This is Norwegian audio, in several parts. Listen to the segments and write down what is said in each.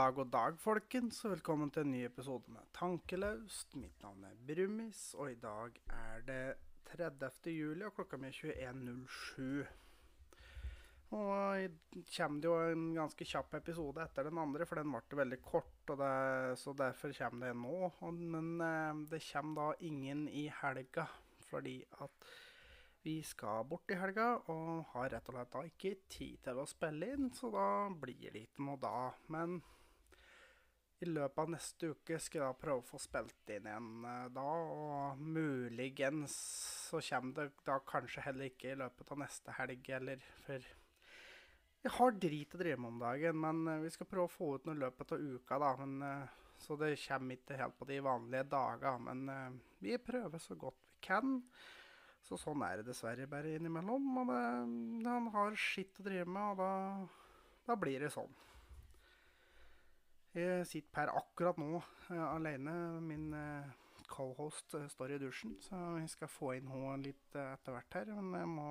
Dag, og dag, folkens, og velkommen til en ny episode med Tankelaust. Mitt navn er Brumis, og i dag er det 30. juli, og klokka mi er 21.07. Og kommer det jo en ganske kjapp episode etter den andre, for den ble veldig kort, det, så derfor kommer det nå. Men eh, det kommer da ingen i helga, fordi at vi skal bort i helga og har rett og slett da ikke tid til å spille inn, så da blir det ikke noe da. Men i løpet av neste uke skal jeg da prøve å få spilt inn igjen eh, da, og muligens så kommer det da kanskje heller ikke i løpet av neste helg, eller for Jeg har drit å drive med om dagen, men eh, vi skal prøve å få ut noe i løpet av uka, da. Men, eh, så det kommer ikke helt på de vanlige dager. Men vi prøver så godt vi kan. Så sånn er det dessverre bare innimellom. Og det, han har skitt å drive med, og da, da blir det sånn. Jeg sitter per akkurat nå uh, alene. Min uh, co-host uh, står i dusjen, så jeg skal få inn henne litt etter hvert her. Men jeg må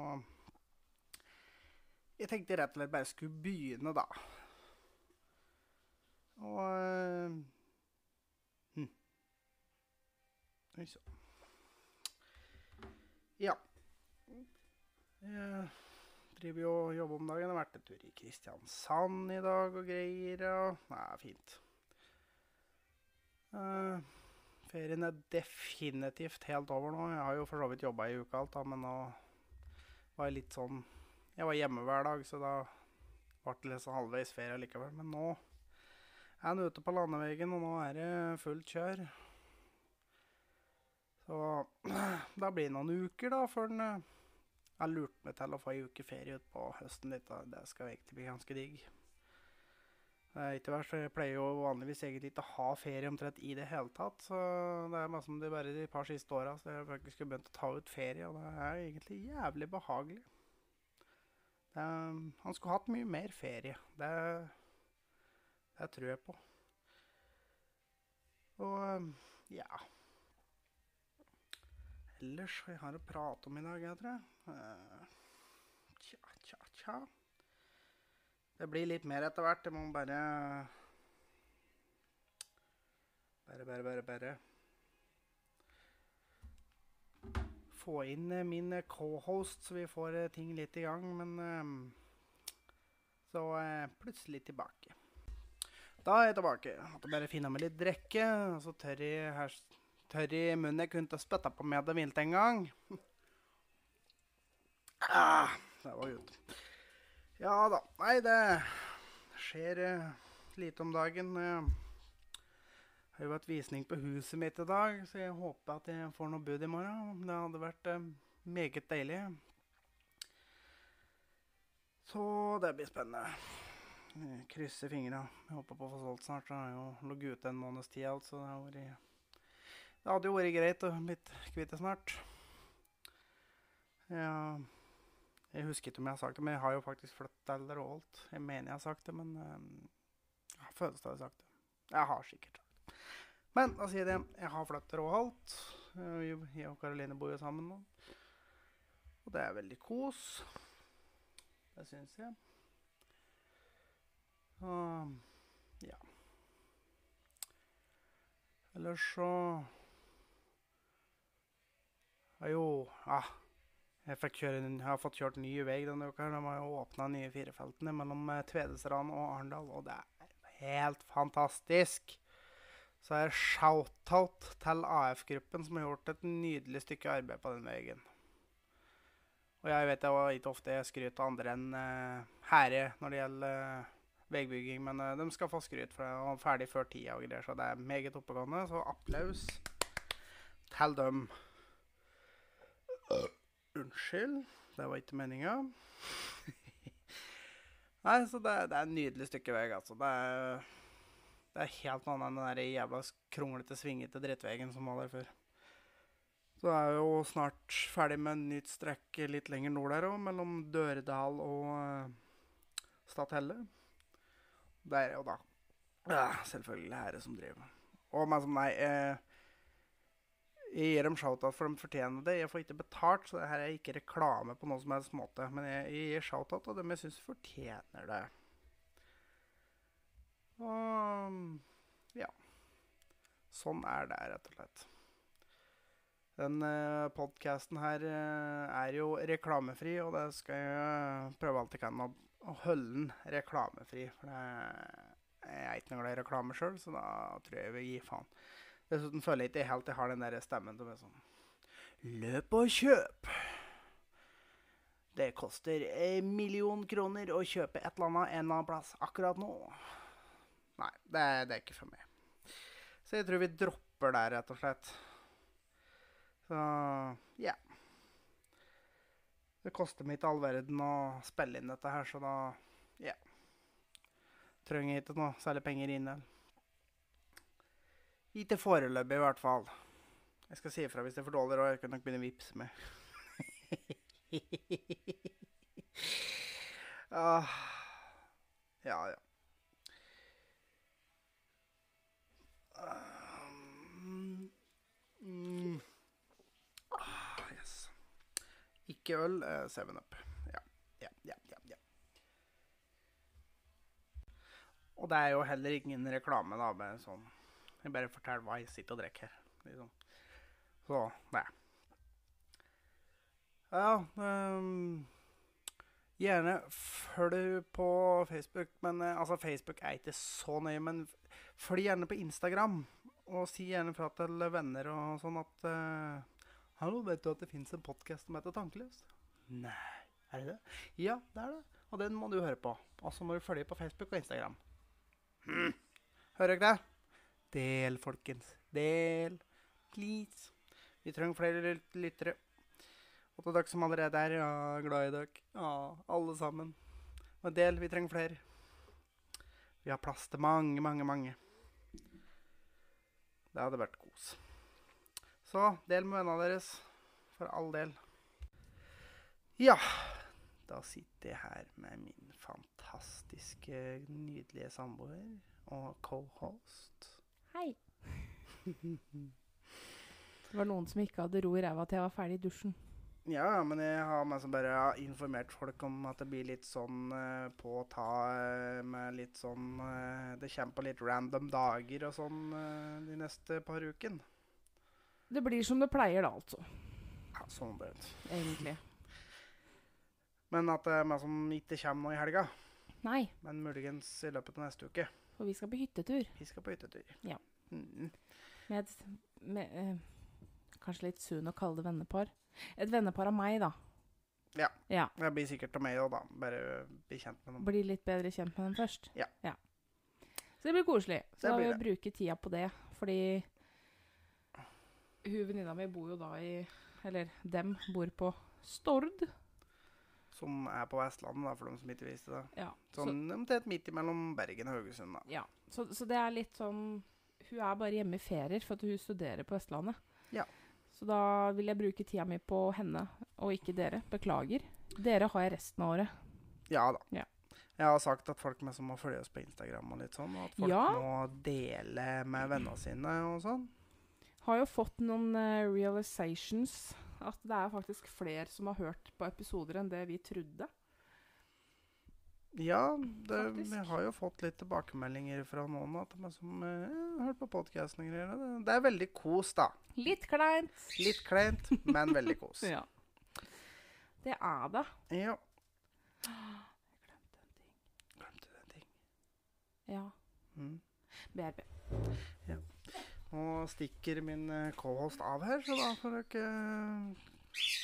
Jeg tenkte rett og slett bare skulle begynne, da. Og hm. Ja. Jeg driver jo og jobber om dagen. Jeg har vært en tur i Kristiansand i dag og greier. Og er fint. Uh, ferien er definitivt helt over nå. Jeg har jo for så vidt jobba i uka alt, da, men nå var jeg litt sånn Jeg var hjemme hver dag, så da ble det liksom halvveis ferie likevel. Men nå er han ute på landeveien, og nå er det fullt kjør. Så da blir det noen uker, da, før den Jeg lurte meg til å få ei uke ferie utpå høsten litt. da. Det skal egentlig bli ganske digg. Etter hvert så jeg pleier jo vanligvis egentlig ikke å ha ferie omtrent i det hele tatt. Så det er bare som det bare de par siste åra så jeg faktisk har begynt å ta ut ferie, og det er egentlig jævlig behagelig. Det han skulle hatt mye mer ferie. Det, det tror jeg på. Og ja ellers jeg har å prate om i dag, jeg tror jeg. Uh, tja, tja, tja. Det blir litt mer etter hvert. Det må bare Bare, bare, bare, bare Få inn uh, min uh, cohost, så vi får ting litt i gang. Men så plutselig tilbake. Da er jeg tilbake. Måtte bare finne meg litt drikke, så tørr i munnen. Jeg kunne ikke på med det vilt en gang. Ah, det var godt. Ja da. Nei, det skjer uh, lite om dagen. Jeg har jo vært visning på huset mitt i dag, så jeg håper at jeg får noe bud i morgen. Det hadde vært eh, meget deilig. Så det blir spennende. Jeg krysser fingra. Jeg håper på å få solgt snart. Det har jo ligget ute en måneds tid, altså. Det vært det hadde jo vært greit å bli kvitt det snart. Ja, jeg husker ikke om jeg har sagt det, men jeg har jo faktisk flyttet eller alt. Jeg mener jeg har sagt det, men um, jeg føles det jeg har sagt det. Jeg har sikkert sagt det. Men da sier jeg det. Jeg har flyttet og alt. Jeg og Karoline bor jo sammen nå. Og det er veldig kos. Det syns jeg. Og ja. Ellers så ja, jo ja. Jeg, kjøre, jeg har fått kjørt ny vei denne uka. De har åpna nye firefeltene mellom Tvedestrand og Arendal, og det er helt fantastisk. Så er shout-out til AF-gruppen, som har gjort et nydelig stykke arbeid på den veien. Og jeg vet jeg ikke ofte jeg skryter av andre enn uh, Herre når det gjelder uh, veibygging, men uh, de skal få skryt for det. Og ferdig før tida og greier, så det er meget oppegående. Så applaus til dem. Unnskyld, det var ikke meninga. Nei, så det, det, er et nydelig stykke vei, altså. Det er, det er helt annet enn den der jævla kronglete, svingete drittveien som var der før. Så er jo snart ferdig med en nytt strekk litt lenger nord der òg, mellom Døredal og uh, Stathelle. Det er jo da ja, selvfølgelig Herre som driver. Og men som nei eh, jeg gir dem shout-out for de fortjener det. Jeg får ikke betalt, så det her er ikke reklame på noen som helst måte. Men jeg, jeg gir shout-out til dem jeg syns fortjener det. Og ja. Sånn er det, rett og slett. Den uh, podkasten her eh, er jo reklamefri, og det skal jeg prøve alt jeg kan å holde den reklamefri. For det, jeg er ikke noe glad i reklame sjøl, så da tror jeg jeg vil gi faen. Dessuten føler jeg ikke helt jeg har den der stemmen som er sånn Løp og kjøp! Det koster en million kroner å kjøpe et eller annet en eller annen plass akkurat nå. Nei, det, det er ikke for meg. Så jeg tror vi dropper der, rett og slett. Så ja. Det koster meg ikke all verden å spille inn dette her, så da ja. Trenger jeg ikke noe særlig penger inn. Ikke foreløpig, i hvert fall. Jeg skal si ifra hvis det er for dårlig, og jeg kan nok begynne å vippse med. ah, ja, ja. Um, mm. ah, yes. Ikke øl, uh, Seven Up. Ja, ja, ja, ja, ja. Og det er jo heller ingen reklame, da, med sånn Jeg bare forteller hva jeg sitter og drikker. Liksom. Så det. Ja um, Gjerne følg på Facebook. Men uh, altså, Facebook er ikke så nøye. Men følg gjerne på Instagram. Og si gjerne fra til venner og sånn at uh, Hallo, vet du at det fins en podkast som heter Tankeløs? Nei, er det det? Ja, det er det. Og den må du høre på. Og så må du følge på Facebook og Instagram. Hmm. Hører dere det? Del, folkens. Del. Please. Vi trenger flere lyttere. Og til dere som allerede er ja, glad i dere. Ja, alle sammen. Og del. Vi trenger flere. Vi har plass til mange, mange, mange. Det hadde vært kos. Så del med vennene deres. For all del. Ja. Da sitter jeg her med min fantastiske, nydelige samboer og cohost. Hei. Det var noen som ikke hadde ro i ræva til jeg var ferdig i dusjen. Ja, men jeg har liksom bare informert folk om at det blir litt sånn uh, på å ta uh, med litt sånn uh, Det kommer på litt random dager og sånn de neste par ukene. Det blir som det pleier, da, altså. Ja, sånn det ut. Egentlig. Men at det liksom ikke kommer noe i helga. Nei, Men muligens i løpet av neste uke. For vi skal på hyttetur. Vi skal på hyttetur. Ja. Mm. Med, et- med eh, Kanskje litt sunn å kalle det vennepar. Et vennepar av meg, da. Ja. ja. Det blir sikkert av meg òg, da. Bare bli kjent med dem. Bli litt bedre kjent med dem først. Ja. ja. Så det blir koselig. Så Det da vil vi jeg bruke tida på det, fordi hun venninna mi bor jo da i Eller dem bor på Stord. Som er på Vestlandet, da, for dem som ikke visste det. Ja. Så, Sånn omtrent midt imellom Bergen og Haugesund, da. ja. Så, så det er litt sånn Hun er bare hjemme i ferier for at hun studerer på Vestlandet. Ja. Så da vil jeg bruke tida mi på henne, og ikke dere. Beklager. Dere har jeg resten av året. Ja da. Ja. Jeg har sagt at folk med som må følge oss på Instagram og litt sånn, og at folk Ja. må dele med vennene sine og sånn. Har jo fått noen uh, realizations. At det er faktisk flere som har hørt på episoder enn det vi trodde. Ja, det, vi har jo fått litt tilbakemeldinger fra noen at de som eh, har hørt på podkasten og greier. Det, det er veldig kos, da. Litt kleint. Litt kleint, men veldig kos. Ja. Det er det. Ja. Jeg glemte en ting. Glemte du en ting? Ja. Mm. BRB. Nå stikker min cohost av her, så da får dere ikke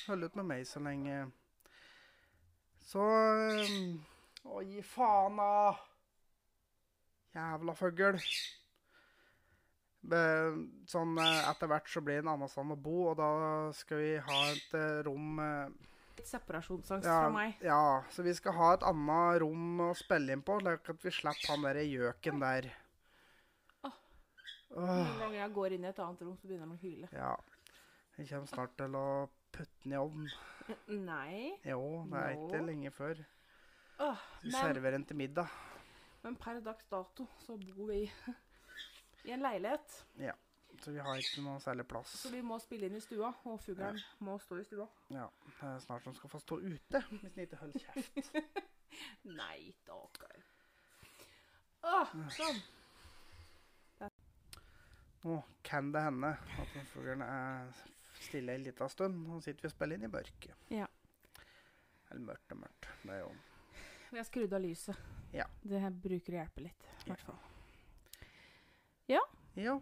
holde ut med meg så lenge. Så eh, Å, gi faen, da! Jævla fugl. Sånn eh, etter hvert så blir det en annen sted å bo, og da skal vi ha et eh, rom eh, Litt separasjonsangst ja, fra meg. ja, så vi skal ha et annet rom å spille inn på, slik at vi slipper han der gjøken der. Noen ganger jeg går inn i et annet rom, så begynner han å hyle. Ja. Jeg kommer snart til å putte den i ovnen. Nei. Jo, det er ikke lenge før. Åh, Vi men, serverer den til middag. men per dags dato så bor vi i en leilighet. Ja. Så vi har ikke noe særlig plass. Så vi må spille inn i stua, og fuglen må stå i stua. Ja, det er snart de skal få stå ute, hvis den ikke holder kjeft. Nei, stakkar. Åh, sånn. Nå kan det hende at den fuglen er stille en liten stund. Nå sitter vi og spiller inn i mørket. Ja. Eller mørkt og mørkt. Det er jo Vi har skrudd av lyset. Ja. Det her bruker å hjelpe litt. i hvert fall. Ja. ja.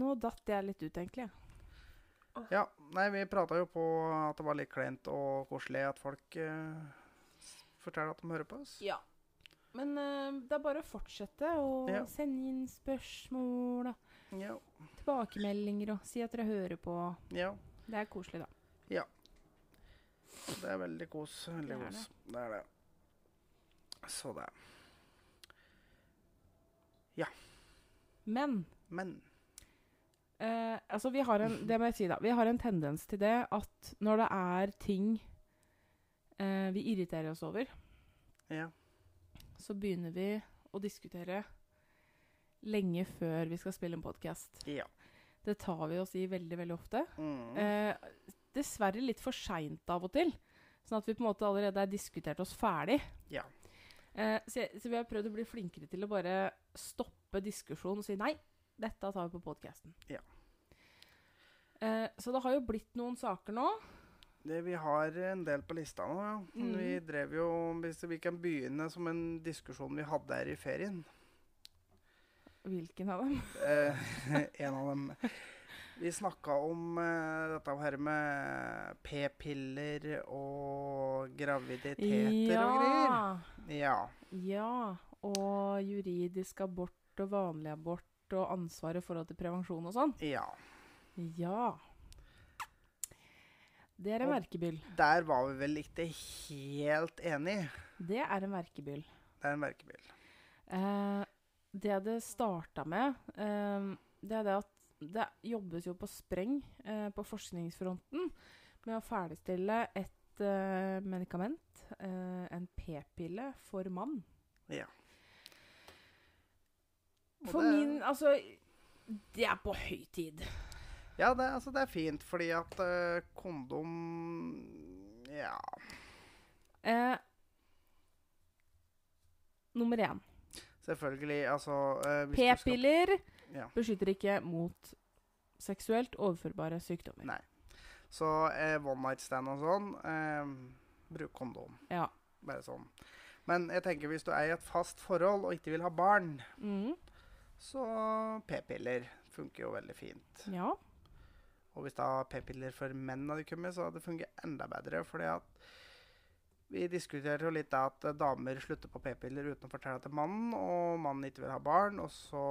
Nå datt jeg litt ut, egentlig. ja. Nei, vi prata jo på at det var litt kleint og koselig at folk eh, forteller at de hører på oss. Ja. Men uh, det er bare å fortsette å Ja. sende inn spørsmål og Ja. tilbakemeldinger og si at dere hører på. ja. Det er koselig, da. Ja. Det er veldig kos. Veldig Det er kos. Det er det. Så det. Men Men Uh, altså vi har en, det må jeg si da, vi har en tendens til det at når det er ting uh, vi irriterer oss over, ja. Så begynner vi å diskutere lenge før vi skal spille en podkast. Ja. Det tar vi oss i veldig, veldig ofte. Mm. Eh, dessverre litt for seint av og til. Sånn at vi på en måte allerede har diskutert oss ferdig. Ja. Eh, så, så vi har prøvd å bli flinkere til å bare stoppe diskusjonen og si nei, dette tar vi på podkasten. Ja. Eh, så det har jo blitt noen saker nå. Det, vi har en del på lista nå, ja. Mm. Vi drev jo Hvis vi kan begynne som en diskusjon vi hadde her i ferien. Hvilken av dem? Eh, en av dem. Vi snakka om eh, dette her med p-piller og graviditeter og greier. Ja. Ja. Og juridisk abort og vanlig abort og ansvar i forhold til prevensjon og sånn. Ja. Ja. Det er en verkebyll. Der var vi vel ikke helt enige. Det er en verkebyll. Det er en verkebyll. Eh, det det starta med, eh, det er det at det jobbes jo på spreng eh, på forskningsfronten med å ferdigstille et eh, medikament, eh, en p-pille, for mann. Ja. Og For det- min Altså, det er på høy tid. Ja, det, altså, det er fint, fordi at uh, kondom Ja. Eh, nummer én. Selvfølgelig, altså uh, P-piller Ja. beskytter ikke mot seksuelt overførbare sykdommer. Nei. Så eh, one night stand og sånn, eh, bruk kondom. Ja. Bare sånn. Men jeg tenker hvis du er i et fast forhold og ikke vil ha barn, Mm, så p-piller funker jo veldig fint. ja. Og hvis da p-piller for menn hadde kommet, så hadde det fungert enda bedre. fordi at vi diskuterer jo litt at damer slutter på p-piller uten å fortelle det til mannen, og mannen ikke vil ha barn, og så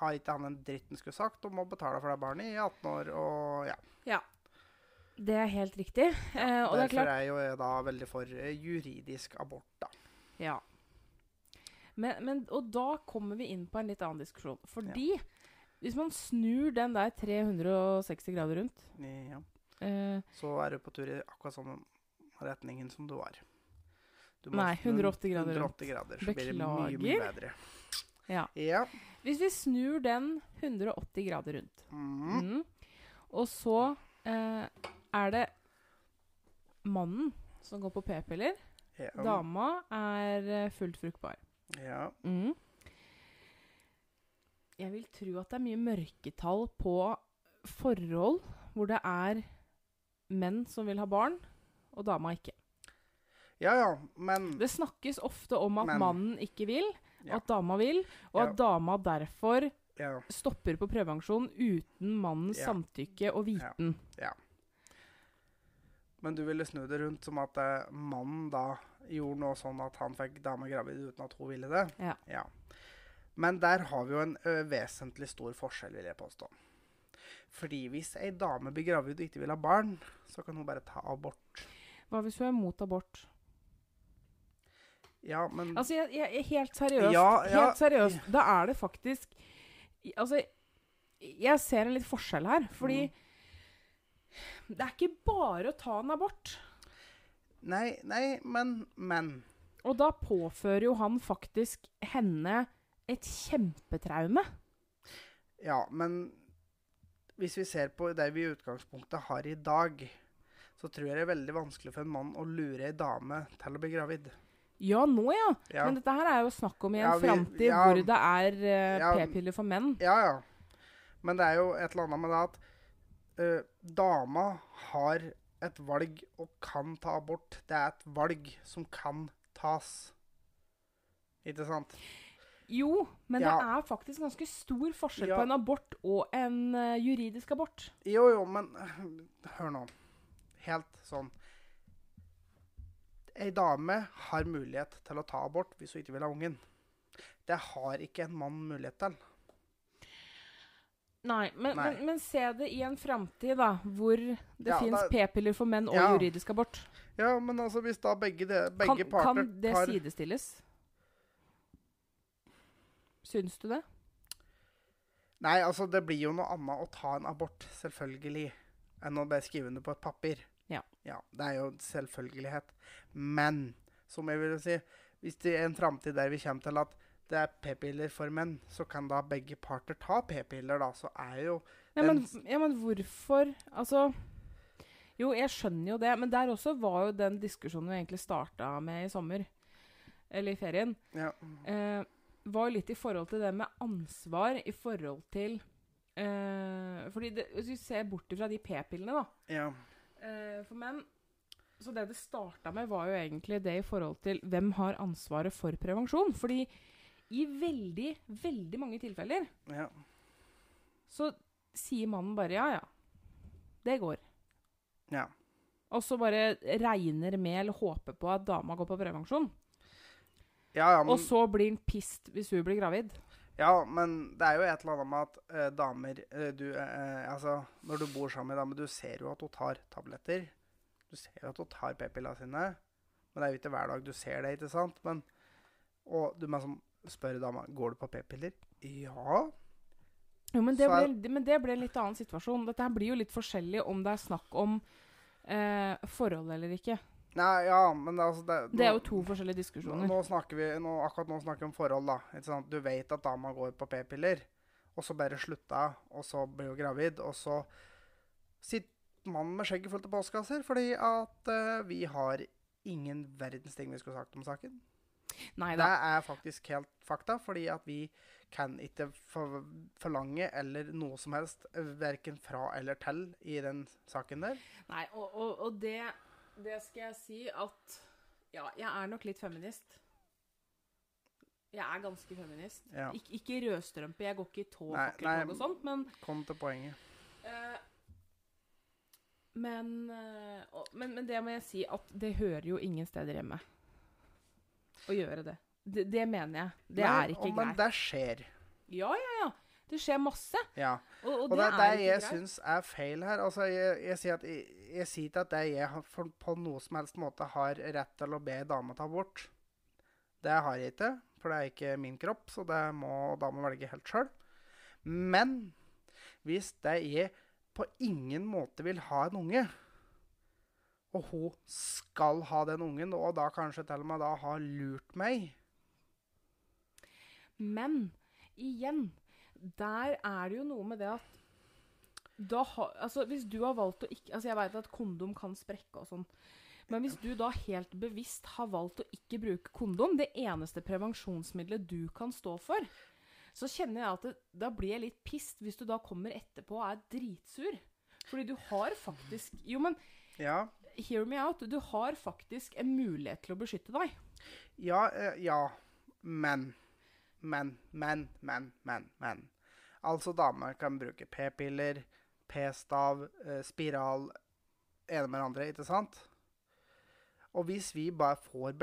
har ikke han en dritt han skulle sagt, og må betale for det barnet i 18 år, og ja. Det er helt riktig. Eh, og det er klart er jo jeg da veldig for eh, juridisk abort, da. Ja. Men, men, og da kommer vi inn på en litt annen diskusjon. Fordi hvis man snur den der 360 grader rundt Ja. eh, Så er du på tur i akkurat samme retningen som du var. Du Nei, snu 180 grader 180 grader, så blir det mye, mye bedre. Ja. Ja. Hvis vi snur den 180 grader rundt, Mm. mm, og så eh, er det mannen som går på p-piller, Ja. dama er eh, fullt fruktbar. Ja. Mm. Jeg vil tro at det er mye mørketall på forhold hvor det er menn som vil ha barn, og dama ikke. ja, ja, men Det snakkes ofte om at Men- mannen ikke vil, og Ja. at dama vil, og Ja. at dama derfor ja, stopper på prevensjon uten mannens Ja. samtykke og viten. Ja. Men du ville snu det rundt som at eh, mannen da gjorde noe sånn at han fikk dama gravid uten at hun ville det. Ja. Men der har vi jo en ø, vesentlig stor forskjell, vil jeg påstå. Fordi hvis ei dame blir gravid og ikke vil ha barn, så kan hun bare ta abort. Hva hvis hun er mot abort? Ja, men Altså, jeg, jeg, jeg- helt seriøst, Ja, ja. helt seriøst, da er det faktisk Altså, jeg ser en litt forskjell her, fordi Mm. det er ikke bare å ta en abort. Nei, nei, men Men. Og da påfører jo han faktisk henne et kjempetraume. Ja, men hvis vi ser på det vi i utgangspunktet har i dag, så tror jeg det er veldig vanskelig for en mann å lure ei dame til å bli gravid. Ja, nå ja. Ja, Men dette her er jo snakk om i en Ja, framtid ja. hvor det er uh, Ja. p-piller for menn. ja. ja. Men det er jo et eller annet med det at uh, dama har et valg og kan ta abort. Det er et valg som kan tas. Ikke sant? Jo, men det er faktisk ganske stor forskjell Ja. på en abort og en uh, juridisk abort. Jo, jo, men hør nå. Helt sånn Ei dame har mulighet til å ta abort hvis hun ikke vil ha ungen. Det har ikke en mann mulighet til. Nei, men, Nei. Men, men se det i en framtid da, hvor det Ja, fins p-piller for menn og Ja. juridisk abort. Ja, men altså hvis da begge, de, Kan, begge parter kan det sidestilles? Syns du det? Nei, altså det blir jo noe annet å ta en abort, selvfølgelig, enn å bare skrive under på et papir. Ja. ja. Det er jo en selvfølgelighet. Men som jeg vil si, hvis det er en framtid der vi kommer til at det er p-piller for menn, så kan da begge parter ta p-piller, da. Så er jo Ja men, ja, men hvorfor Altså Jo, jeg skjønner jo det, men der også var jo den diskusjonen vi egentlig starta med i sommer, eller i ferien, Ja. eh, var litt i forhold til det med ansvar i forhold til eh, Fordi det, hvis vi ser bort fra de p-pillene, da, ja. eh, for menn Så det det starta med, var jo egentlig det i forhold til hvem har ansvaret for prevensjon. Fordi i veldig, veldig mange tilfeller ja. så sier mannen bare ja, ja. Det går. Ja. Og så bare regner med eller håper på at dama går på prevensjon. Ja, ja, men, Og så blir han pissed hvis hun blir gravid. ja, men det er jo et eller annet med at eh, damer eh, du, eh, Altså, når du bor sammen med dame, du ser jo at hun tar tabletter. Du ser jo at hun tar p-pillene sine. Men det er jo ikke hver dag du ser det, ikke sant? Men, og du må sånn spørre dama går du på p-piller. Ja. Jo, men det, Så ble, men det ble en litt annen situasjon. Dette her blir jo litt forskjellig om det er snakk om eh, forhold eller ikke. Nei, ja, men det, altså det, Det er jo to forskjellige diskusjoner. nå snakker vi, nå, akkurat nå snakker vi om forhold, da. Du vet at dama går på p-piller, og så bare slutta, og så blir hun gravid, og så sitter mannen med skjegget fullt av postkasser fordi at uh, vi har ingen verdens ting vi skulle sagt om saken. Neida. Det er faktisk helt fakta, fordi at vi kan ikke for, forlange eller noe som helst, verken fra eller til, i den saken der. Nei, og, og, og det, det skal jeg si at Ja, jeg er nok litt feminist. Jeg er ganske feminist. Ja. Ik ikke rødstrømpe, jeg går ikke i tå og sånt, men Kom til poenget. Eh, men, eh, og, men, men det må jeg si at det hører jo ingen steder hjemme å gjøre det. Det, det mener jeg. Det Nei, er ikke greit. Men det skjer. Ja, ja, ja. Det skjer masse. Ja. Og, og, Og det det er det jeg syns er feil her. Altså, jeg, jeg, sier at, jeg, jeg sier ikke at det jeg for, på noe som helst måte har rett til å be dame ta bort. Det har jeg ikke, for det er ikke min kropp, så det må dama velge helt sjøl. Men hvis det jeg på ingen måte vil ha en unge, og hun skal ha den ungen, og da kanskje til og med da har lurt meg Men igjen, der er det jo noe med det at da ha, altså Hvis du har valgt å ikke Altså Jeg veit at kondom kan sprekke og sånn. Men hvis du da helt bevisst har valgt å ikke bruke kondom, det eneste prevensjonsmiddelet du kan stå for, så kjenner jeg at det, da blir jeg litt pissed hvis du da kommer etterpå og er dritsur. Fordi du har faktisk Jo, men Ja, hear me out. Du har faktisk en mulighet til å beskytte deg. Ja, eh, ja. Men. Men, men, men, men, men. Altså, damer kan bruke p-piller, p-stav, eh, spiral, ene med hverandre, andre, ikke sant? Og hvis vi bare får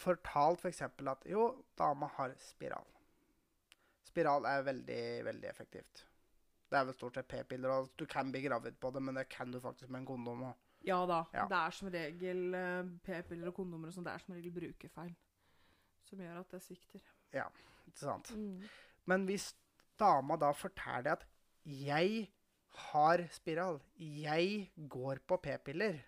fortalt f.eks. at jo, dama har spiral. Spiral er veldig, veldig effektivt. Det er vel stort sett p-piller, og du kan bli gravid på det, men det kan du faktisk med en kondom òg. Ja da. Ja. Det er som regel eh, p-piller og kondomer og sånn. Det er som regel brukerfeil som gjør at det svikter. Ikke sant? Men hvis dama da forteller at 'jeg har spiral, jeg går på p-piller',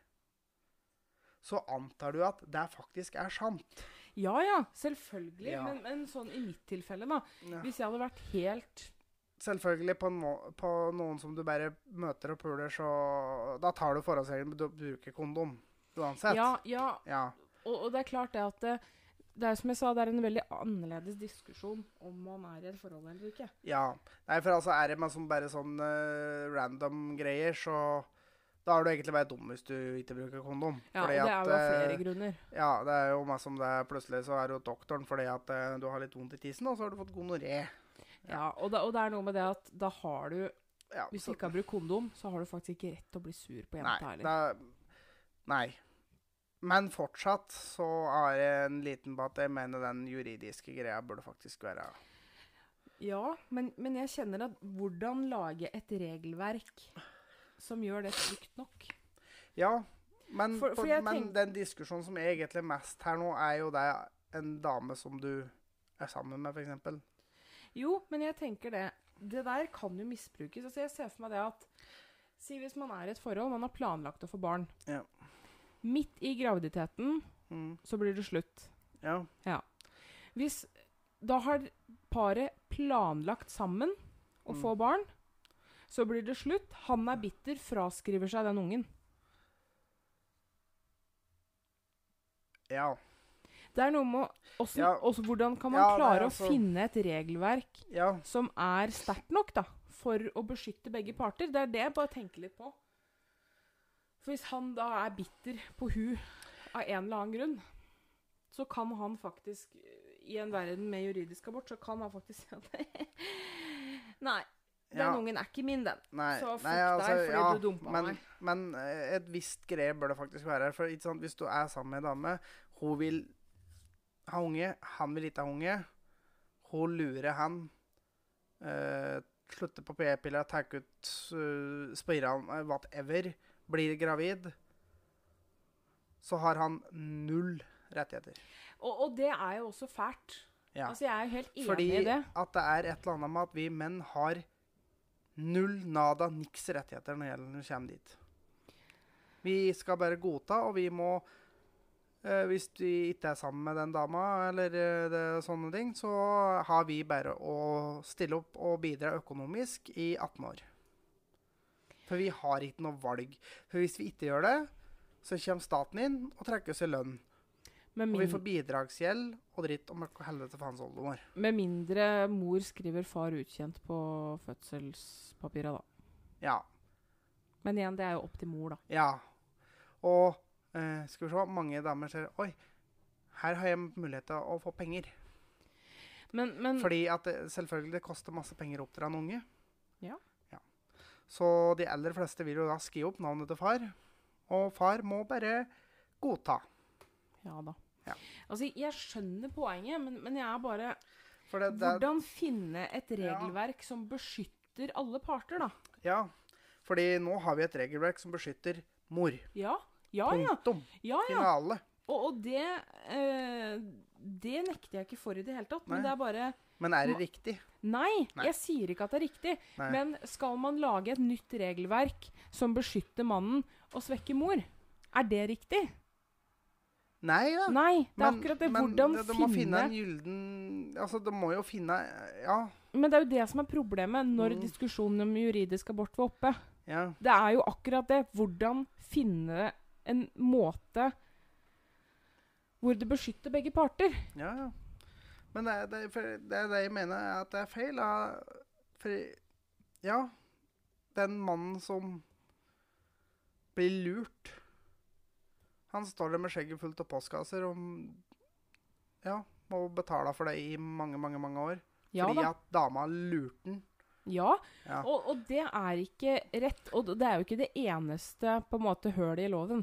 så antar du at det faktisk er sant. Ja ja, selvfølgelig. Ja. Men, men sånn i mitt tilfelle, da. Ja. Hvis jeg hadde vært helt Selvfølgelig på, no, på noen som du bare møter og puler, så Da tar du forholdsregelen, men du bruker kondom uansett. Ja, ja. Ja. Og, og det er klart det at det, er som jeg sa, det er en veldig annerledes diskusjon om man er i et forhold eller ikke. Ja. Nei, for altså er det man som bare sånn uh, random greier, så da er du egentlig bare dum hvis du ikke bruker kondom. Ja, Fordi det er jo av eh, flere grunner. Ja, det er jo meg som det er plutselig så er du hos doktoren fordi at uh, du har litt vondt i tissen, og så har du fått gonoré. Ja, og, da, og det er noe med det at da har du Ja, Hvis du ikke har brukt kondom, så har du faktisk ikke rett til å bli sur på jenta heller. nei. Men fortsatt så er det en liten på at jeg mener den juridiske greia burde faktisk være Ja, men, men jeg kjenner at hvordan lage et regelverk som gjør det trygt nok? Ja, men, For- for for, men den diskusjonen som er egentlig mest her nå, er jo det en dame som du er sammen med, f.eks. Jo, men jeg tenker det. Det der kan jo misbrukes. Altså, jeg ser for meg det at Si hvis man er i et forhold, man har planlagt å få barn. Ja. Midt i graviditeten Mm, så blir det slutt. ja. Hvis da har paret planlagt sammen å Mm. få barn, så blir det slutt. Han er bitter, fraskriver seg den ungen. Ja. Det er noe med også, Ja. også hvordan kan man Ja, nei, klare altså- å finne et regelverk Ja. som er sterkt nok da, for å beskytte begge parter. Det er det jeg bare tenker litt på. For hvis han da er bitter på hun av en eller annen grunn, så kan han faktisk, i en verden med juridisk abort, så kan han faktisk si at Nei, den Ja. ungen er ikke min, den. Nei, Så fuck nei, deg altså, fordi ja, du dumpa men, meg. Men eh, et visst greie bør det faktisk være. For sant, hvis du er sammen med ei dame, hun vil ha unge, han vil ikke ha unge. Hun lurer han. Uh, slutter på p-piller, tar ut uh, spiralen, eh, whatever. Blir gravid. Så har han null rettigheter. Og, og det er jo også fælt. Ja. Altså, jeg er jo helt enig Fordi i det. Fordi at det er et eller annet med at vi menn har null, nada, niks rettigheter når det kommer dit. Vi skal bare godta, og vi må eh, Hvis vi ikke er sammen med den dama, eller eh, det, sånne ting, så har vi bare å stille opp og bidra økonomisk i 18 år. For vi har ikke noe valg. For hvis vi ikke gjør det, så kommer staten inn og trekker oss i lønn. Min... Og vi får bidragsgjeld og dritt og helvete og hans oldemor. med mindre mor skriver far utkjent på fødselspapira, da. Ja. Men igjen, det er jo opp til mor, da. Ja. Og eh, skal vi se, mange damer ser Oi, her har jeg mulighet til å få penger. Men, men Fordi at det, selvfølgelig det koster masse penger å oppdra en unge. Ja. Ja. Så de aller fleste vil jo da skrive opp navnet til far. Og far må bare godta. Ja da. Ja. Altså, jeg skjønner poenget, men, men jeg er bare det, det Hvordan finne et Ja. regelverk som beskytter alle parter, da? Ja. Fordi nå har vi et regelverk som beskytter mor. Ja. Ja, ja. Punktum. ja, ja. Finale. Og, og det eh, Det nekter jeg ikke for i det hele tatt. Men Nei. det er bare Men er det riktig? Nei, Nei. jeg sier ikke at det er riktig. Nei. Men skal man lage et nytt regelverk som beskytter mannen og svekker mor? Er det riktig? Nei da. Nei, det er akkurat det. Hvordan det, det finne finne en gylden Altså, det må jo finne Ja. Men det er jo det som er problemet når Mm. diskusjonen om juridisk abort var oppe. ja. Det er jo akkurat det. Hvordan finne en måte hvor det beskytter begge parter. Ja, ja. Men det, er- det, er- det er det jeg mener er at det er feil. da. For ja, den mannen som blir lurt Han står der med skjegget fullt av postkasser og ja, må betale for det i mange, mange mange år. Ja fordi da. at dama lurte den. Ja, Ja. og, og det er ikke rett. Og det er jo ikke det eneste på en måte hølet i loven.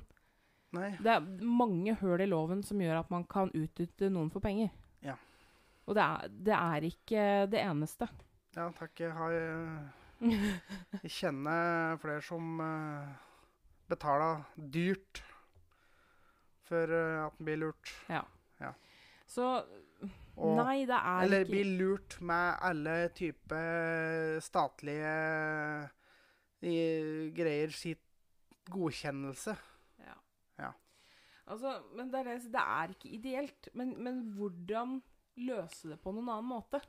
Nei. Det er mange høl i loven som gjør at man kan utnytte noen for penger. Ja. Og det er, det er ikke det eneste. Ja, takk. Jeg har eh, Jeg kjenner flere som uh, betaler dyrt for eh, at en blir lurt. Ja. Så Og- nei, det er Eller ikke blir lurt med alle typer statlige greier, sitt godkjennelse. Ja. Ja. Altså, men det er, det er ikke ideelt. Men, men hvordan løse det på noen annen måte?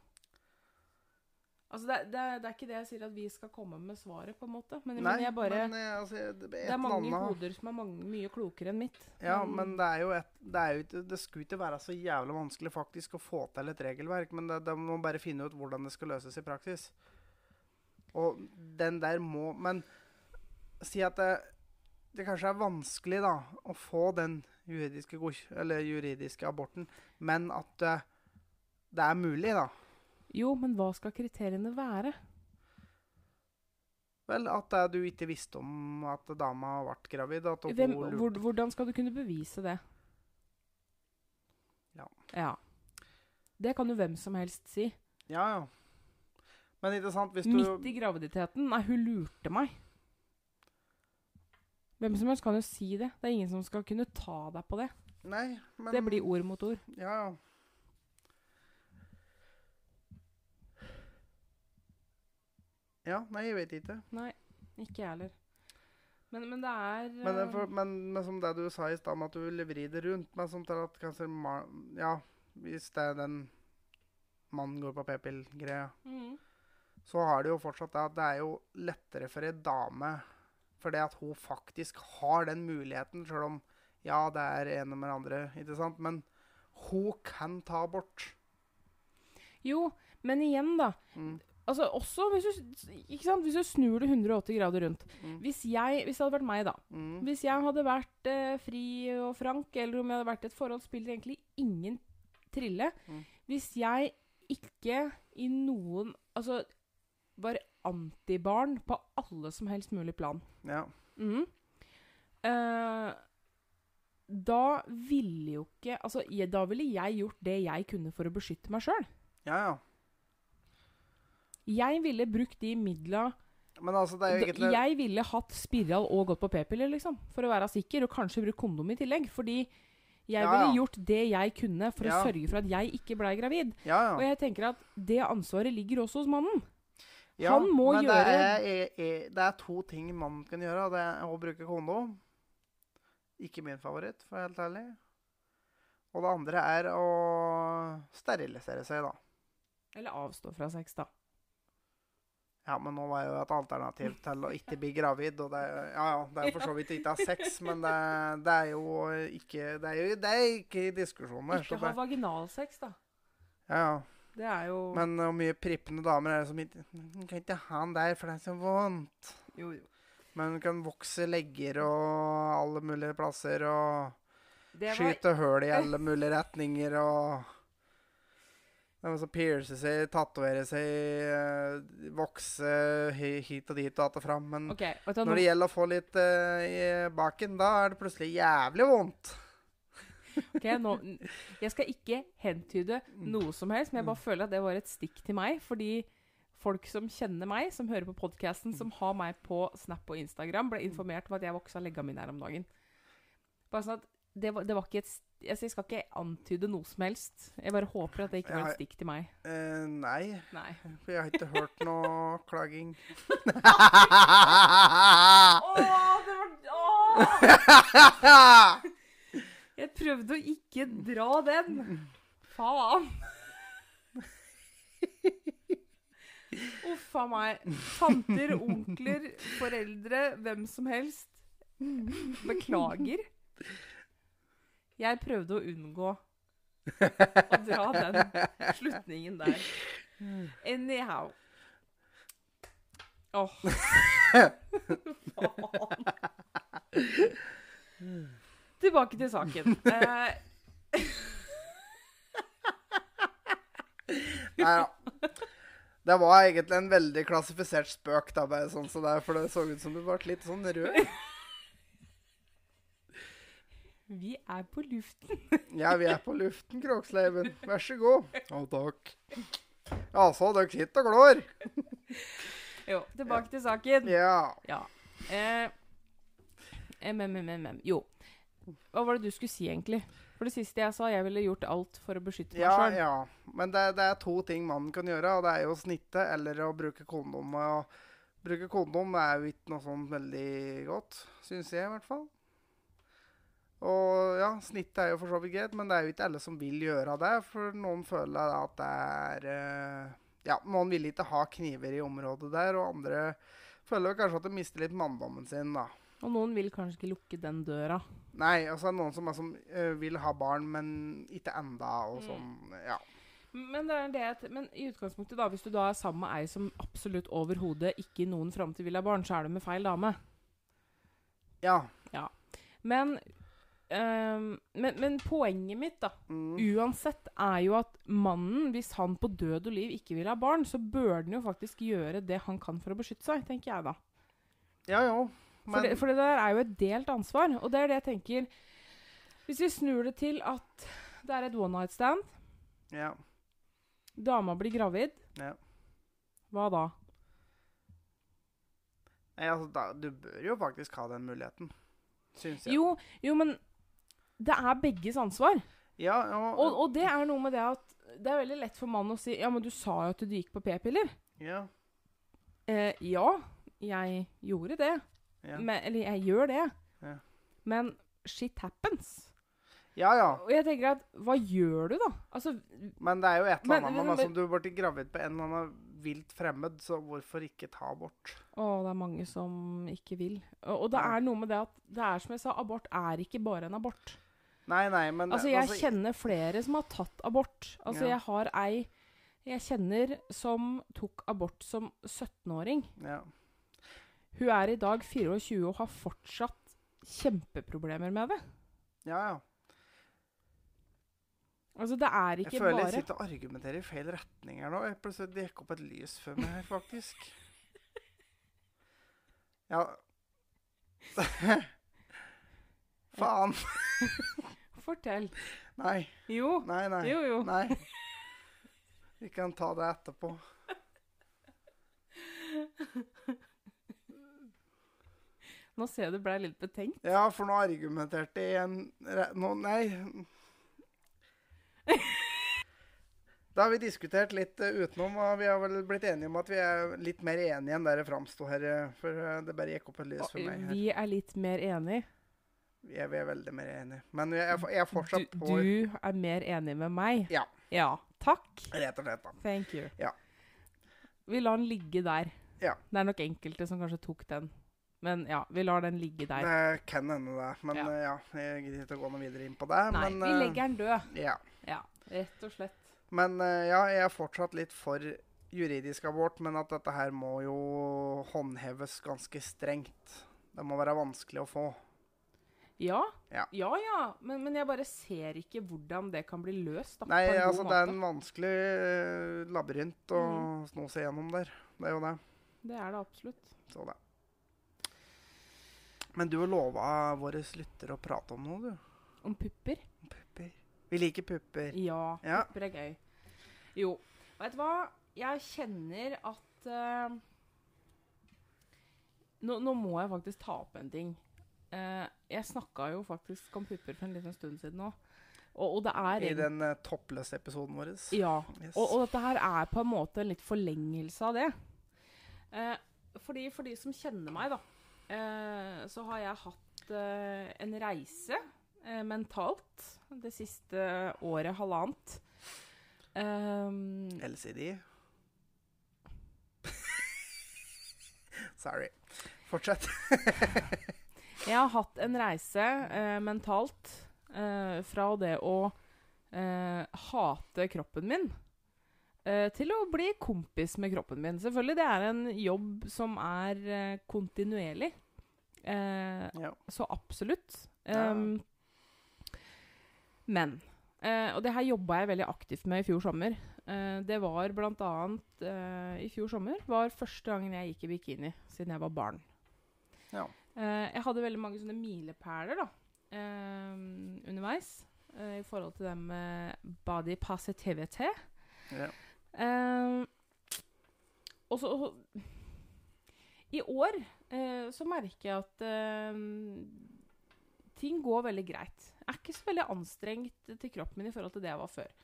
Altså, det, det, det er ikke det jeg sier at vi skal komme med svaret, på en måte. Men, Nei, men jeg bare men eh, altså, det, er mange annet- hoder som er mange, mye klokere enn mitt. Ja, men det er jo et Det, er jo det skulle ikke være så jævlig vanskelig faktisk å få til et regelverk, men det, må bare finne ut hvordan det skal løses i praksis. Og den der må Men si at det, det kanskje er vanskelig da å få den juridiske, eller juridiske aborten, men at det, det er mulig, da. Jo, men hva skal kriteriene være? Vel, at eh, du ikke visste om at dama ble gravid. At hun Hvem, lurte- hvor, hvordan skal du kunne bevise det? Ja. ja. Det kan jo hvem som helst si. Ja, ja. Men ikke sant, hvis du Midt i graviditeten. Nei, hun lurte meg. Hvem som helst kan jo si det. Det er ingen som skal kunne ta deg på det. Nei, men Det blir ord mot ord. Ja, ja. Ja, nei, jeg vet ikke. Nei, ikke jeg heller. Men, men det er Men, det eh, for, men, men som det du sa i stad, med at du ville vri det rundt Men som til at kanskje Ja, hvis det er den mannen går på p-pill-greia, mm. så har det jo fortsatt det at det er jo lettere for ei dame fordi at hun faktisk har den muligheten, sjøl om ja, det er ene med andre, ikke sant? Men hun kan ta abort. Jo, men igjen, da. Mm. Altså også hvis du, hvis du snur det 180 grader rundt. Mm. Hvis, jeg, hvis det hadde vært meg, da. Mm. Hvis jeg hadde vært eh, fri og frank, eller om jeg hadde vært i et forhold, spiller egentlig ingen trille. Mm. Hvis jeg ikke i noen Altså var antibarn på alle som helst mulig plan. Ja. Mhm. Eh, da ville jo ikke Altså, jeg, da ville jeg gjort det jeg kunne for å beskytte meg sjøl. Ja, ja. Jeg ville brukt de midla Men altså, er egentlig Jeg ville hatt spiral og gått på p-piller, liksom. For å være sikker, og kanskje brukt kondom i tillegg. Fordi jeg Ja, ville gjort det jeg kunne for Ja. å sørge for at jeg ikke blei gravid. Ja, Og jeg tenker at det ansvaret ligger også hos mannen. han må men gjøre- det er, er, er, det er to ting mannen kan gjøre. Det er å bruke kondom. Ikke min favoritt, for å være helt ærlig. Og det andre er å sterilisere seg, da. Eller avstå fra sex, da. Ja, men nå var jo et alternativ til å ikke bli gravid. Og det, ja, ja, det er for så vidt ikke ha sex, men det, det er jo ikke Det er jo det er ikke i diskusjoner. Ikke ha vaginalsex, da. Ja, ja. Det er jo Men hvor mye prippende damer er det som ikke Kan ikke ha han der, for det er så vondt. Jo, jo. Men hun kan vokse legger og alle mulige plasser og var skyte høl i alle mulige retninger og Det som piercer seg, tatoverer seg, vokser hit og dit og att og fram. Men okay, når det gjelder å få litt uh, i baken, da er det plutselig jævlig vondt. ok, nå Jeg skal ikke hentyde noe som helst, men jeg bare føler at det var et stikk til meg. Fordi folk som kjenner meg, som hører på podkasten, som har meg på Snap og Instagram, ble informert om at jeg voksa legga mi her om dagen. Bare sånn at det var, det var ikke et st- altså, Jeg skal ikke antyde noe som helst. Jeg bare håper at det ikke var et stikk til meg. Uh, nei, Nei. for jeg har ikke hørt noe klaging. Åh, det var Åh! Jeg prøvde å ikke dra den. Faen. Uff a meg. Tanter, onkler, foreldre, hvem som helst. Beklager. Jeg prøvde å unngå å dra den slutningen der. Anyhow. Åh. Faen. Tilbake til saken. Eh, Nei da. Det var egentlig en veldig klassifisert spøk, da, bare sånn så der, for det så ut som du ble litt sånn rød. Vi er på luften. Ja, vi er på luften, Kråksleiven. Vær så god. Ja, takk. Altså, dere sitter og glår. Jo, tilbake til saken. Ja. Ja. Eh, MMMM. Jo. Hva var det du skulle si, egentlig? For det siste jeg sa, jeg ville gjort alt for å beskytte meg Ja, sjøl. ja. Men det, det er to ting mannen kan gjøre, og det er jo å snitte eller å bruke kondom. Og bruke kondom er jo ikke noe sånn veldig godt, syns jeg i hvert fall. Og ja, snittet er jo for så vidt greit, men det er jo ikke alle som vil gjøre det. For noen føler at det er eh, Ja, noen vil ikke ha kniver i området der, og andre føler kanskje at de mister litt manndommen sin, da. Og noen vil kanskje ikke lukke den døra. Nei, altså noen som, er som uh, vil ha barn, men ikke enda, og Mm. sånn. Ja. Men, det er det men i utgangspunktet, da, hvis du da er sammen med ei som absolutt overhodet ikke i noen framtid vil ha barn, så er du med feil dame. Ja. Ja. Men, ehm, men, men poenget mitt, da, Mm. uansett, er jo at mannen, hvis han på død og liv ikke vil ha barn, så bør den jo faktisk gjøre det han kan for å beskytte seg, tenker jeg da. Ja, jo. For, det, for det der er jo et delt ansvar. Og det er det jeg tenker Hvis vi snur det til at det er et one night stand, ja. dama blir gravid, Ja. hva da? Nei, altså, da, du bør jo faktisk ha den muligheten. Jo, jo, men det er begges ansvar. Ja, ja, Og, og det er noe med det at det er veldig lett for mannen å si Ja, men du sa jo at du gikk på p-piller. ja, Eh, ja, jeg gjorde det. ja. Men, eller jeg gjør det. Ja. Men shit happens. ja, ja. Og jeg tenker at hva gjør du, da? Altså, Men det er jo et eller annet men- men, som Du ble gravid på en eller annen vilt fremmed, så hvorfor ikke ta abort? Å, det er mange som ikke vil. Og, og det Ja. er noe med det at det er som jeg sa, abort er ikke bare en abort. Nei, nei, men Altså, jeg kjenner flere som har tatt abort. Altså, Ja. jeg har ei jeg kjenner som tok abort som 17-åring. ja. Hun er i dag 24 og har fortsatt kjempeproblemer med det. ja, ja. Altså, det er Jeg ikke føler bare jeg sitter og argumenterer i feil retning her nå. Jeg plutselig gikk opp et lys for meg her, faktisk. Ja Faen. Fortell. Nei, Jo. nei, nei. Jo, jo. Nei. Vi kan ta det etterpå. Nå ser jeg du ble litt betenkt. Ja, for nå argumenterte jeg en nå, Nei. Da har vi diskutert litt eh, utenom, og vi har vel blitt enige om at vi er litt mer enige enn der det framsto her. eh, For eh, det bare gikk opp et lys for meg her. vi er litt mer enig. Vi er, veldig mer enige. Men jeg er, jeg er Du, fortsatt på du er mer enig med meg. Ja. Ja. Takk. Rett og slett, da. Thank you. Ja. Vi lar den ligge der. Ja. Det er nok enkelte som kanskje tok den. Men ja, vi lar den ligge der. Det kan hende, det. Men Ja. ja, jeg gidder ikke å gå noe videre inn på det. Nei, men, vi eh, legger den død. Ja. Ja, rett og slett. Men eh, ja, jeg er fortsatt litt for juridisk abort, men at dette her må jo håndheves ganske strengt. Det må være vanskelig å få. Ja, Ja. ja. ja. Men, men jeg bare ser ikke hvordan det kan bli løst. Da, Nei, altså det er en vanskelig eh, labyrint å Mm. sno seg gjennom der. Det er jo det. Det er det absolutt. Så det. Men du lova våre lyttere å prate om noe, du. Om pupper? Pupper. Vi liker pupper. Ja, Ja. pupper er gøy. Jo, vet du hva? Jeg kjenner at uh, nå, nå må jeg faktisk ta opp en ting. Eh, jeg snakka jo faktisk om pupper for en liten stund siden òg. Og, og det er I den uh, toppløse-episoden vår. Ja. Yes. Og, og dette her er på en måte en litt forlengelse av det. Eh, fordi For de som kjenner meg, da, eh, så har jeg hatt eh, en reise eh, mentalt det siste året, halvannet. Um, LCD. Sorry. Fortsett. jeg har hatt en reise eh, mentalt eh, fra det å eh, hate kroppen min eh, til å bli kompis med kroppen min. Selvfølgelig, det er en jobb som er eh, kontinuerlig. Eh, Ja. Så absolutt. Ja. Um, men eh, Og det her jobba jeg veldig aktivt med i fjor sommer. Eh, det var blant annet eh, i fjor sommer var første gangen jeg gikk i bikini siden jeg var barn. Ja. Eh, jeg hadde veldig mange sånne milepæler da, eh, underveis eh, i forhold til det med body positivity. ja. Og så I år eh, så merker jeg at ting går veldig greit. Jeg er ikke så veldig anstrengt til kroppen min i forhold til det jeg var før.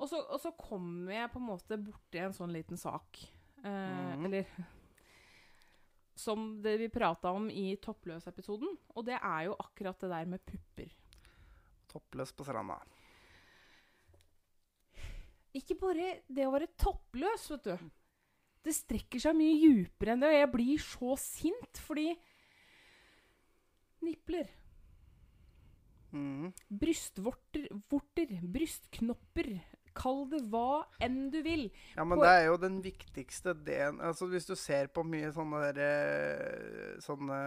Og så, og så kommer jeg på en måte borti en sånn liten sak. Eh, mm. Eller som det vi prata om i Toppløs-episoden. Og det er jo akkurat det der med pupper. Toppløs på stranda. Ikke bare det å være toppløs, vet du. Det strekker seg mye djupere enn det, og jeg blir så sint fordi Nipler. Mm. Brystvorter, vorter, brystknopper. Kall det hva enn du vil. Ja, men På- det er jo den viktigste delen Altså Hvis du ser på mye sånne der, eh, Sånne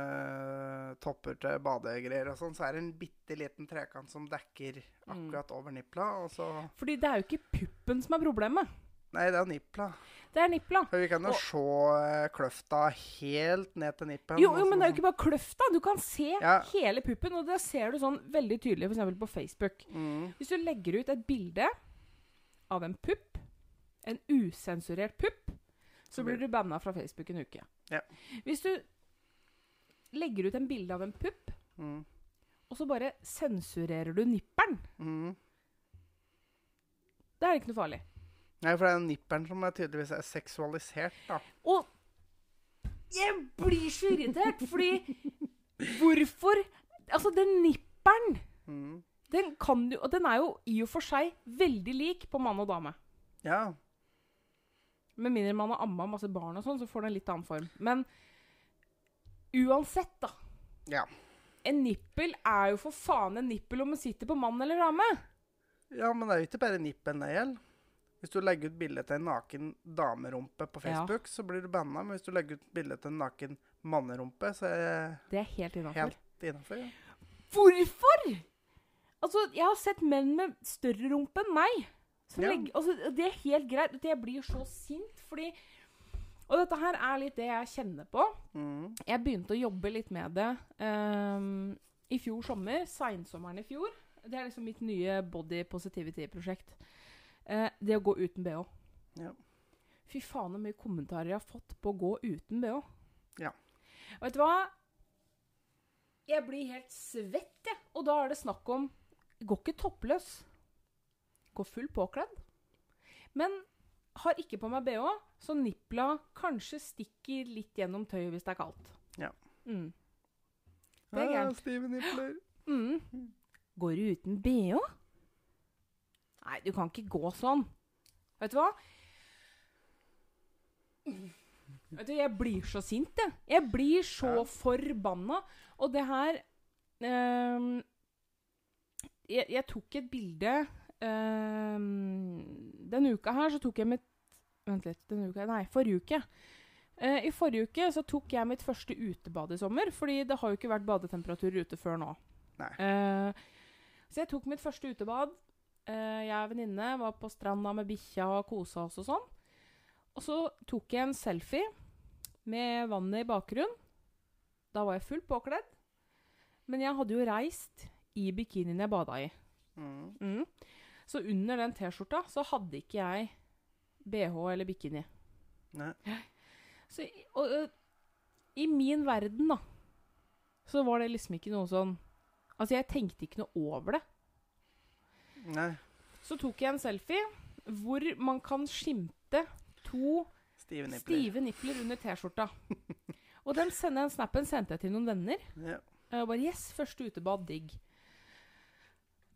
topper til badegreier og sånn, så er det en bitte liten trekant som dekker Mm. akkurat over nipla, og så Fordi det er jo ikke puppen som er problemet. Nei, det er nipla. Det er nipla. For vi kan jo Og- se eh, kløfta helt ned til nippen. Jo, jo, men det er jo ikke bare kløfta. Du kan se Ja. hele puppen, og det ser du sånn veldig tydelig f.eks. på Facebook. mm. Hvis du legger ut et bilde av en pupp, en usensurert pupp, så blir blir- du banna fra Facebook en uke. Ja. Hvis du legger ut en bilde av en pupp, Mm. og så bare sensurerer du nipperen, Mm. da er det ikke noe farlig. Nei, for det er jo nipperen som er tydeligvis er seksualisert, da. Og jeg blir så irritert, fordi Hvorfor Altså, den nipperen Mm. Den kan du, Og den er jo i og for seg veldig lik på mann og dame. Ja. Med mindre man har amma masse barn og sånn, så får den en litt annen form. Men uansett, da. Ja. En nippel er jo for faen en nippel om den sitter på mann eller dame. ja, men det er jo ikke bare nippelen det. Hvis du legger ut bilde til en naken damerumpe på Ja. Facebook, så blir du banna. Men hvis du legger ut bilde til en naken mannerumpe, så er Det er helt innafor. helt innafor. Ja. Hvorfor?! Altså, jeg har sett menn med større rumpe enn meg. Ja. legger, altså, det er helt greit. Jeg blir så sint, fordi Og dette her er litt det jeg kjenner på. Mm. Jeg begynte å jobbe litt med det um, i fjor sommer. Seinsommeren i fjor. Det er liksom mitt nye body positivity-prosjekt. Uh, det å gå uten bh. Ja. Fy faen så mye kommentarer jeg har fått på å gå uten bh. Ja. Og vet du hva? Jeg blir helt svett, jeg. Og da er det snakk om Går ikke toppløs. Går full påkledd. Men har ikke på meg bh, så nippla kanskje stikker litt gjennom tøyet hvis det er kaldt. Ja. Mm. Det er gærent. Ja, stive nipler. Mm. Går du uten bh? Nei, du kan ikke gå sånn. Vet du hva? Vet du, Jeg blir så sint, jeg. Jeg blir så Ja. forbanna. Og det her ehm, jeg, jeg tok et bilde ehm, Denne uka her så tok jeg mitt Vent litt. Denne uka, nei, forrige uke. Uh, I forrige uke så tok jeg mitt første utebad i sommer, fordi det har jo ikke vært badetemperaturer ute før nå. Eh, så jeg tok mitt første utebad. Uh, jeg og venninne var på stranda med bikkja og kosa oss og sånn. Og så tok jeg en selfie med vannet i bakgrunnen. Da var jeg fullt påkledd. Men jeg hadde jo reist i bikinien jeg bada i. Mm. Mm. Så under den T-skjorta så hadde ikke jeg BH eller bikini. Nei. Så, i- og, ø, i min verden, da, så var det liksom ikke noe sånn Altså, jeg tenkte ikke noe over det. Nei. Så tok jeg en selfie hvor man kan skimte to Stive nipler. stive nipler under T-skjorta. Og den, sende, snappen sendte jeg til noen venner. Ja. Og bare Yes, første utebad, digg.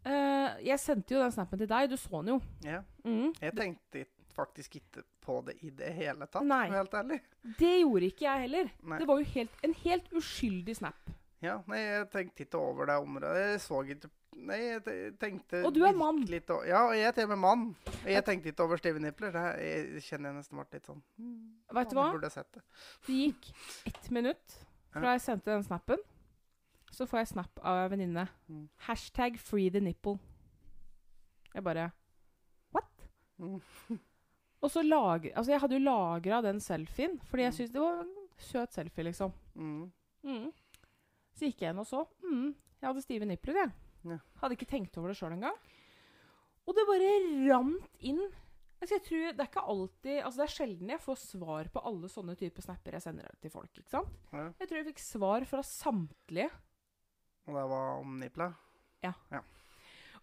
Eh, jeg sendte jo den snappen til deg. Du så den jo. ja. Mm. Jeg tenkte faktisk ikke på det i det hele tatt, Nei. helt ærlig. Det gjorde ikke jeg heller. Nei. Det var jo helt, en helt uskyldig snap. Ja, nei, jeg tenkte ikke over det området. Jeg så ikke Nei, jeg tenkte Og du er mann. Litt, Ja, og jeg er til og med mann. Og jeg tenkte ikke over stive nipler. Det jeg kjenner jeg nesten ble litt sånn hmm, Vet du hva? Det. Det gikk ett minutt fra jeg sendte den snappen. Så får jeg snap av en venninne. Mm. Hashtag free the nipple. Jeg bare What? Mm. Og så lager, altså Jeg hadde jo lagra den selfien, fordi jeg Mm. syntes det var en søt selfie, liksom. Mm. Mm. Så gikk jeg inn og så. Mm, jeg hadde stive nipler, jeg. Ja. Hadde ikke tenkt over det sjøl engang. Og det bare rant inn. Altså, jeg tror, det er ikke alltid, altså det er sjelden jeg får svar på alle sånne typer snapper jeg sender til folk. ikke sant? Ja. Jeg tror jeg fikk svar fra samtlige. Og det var om nipla?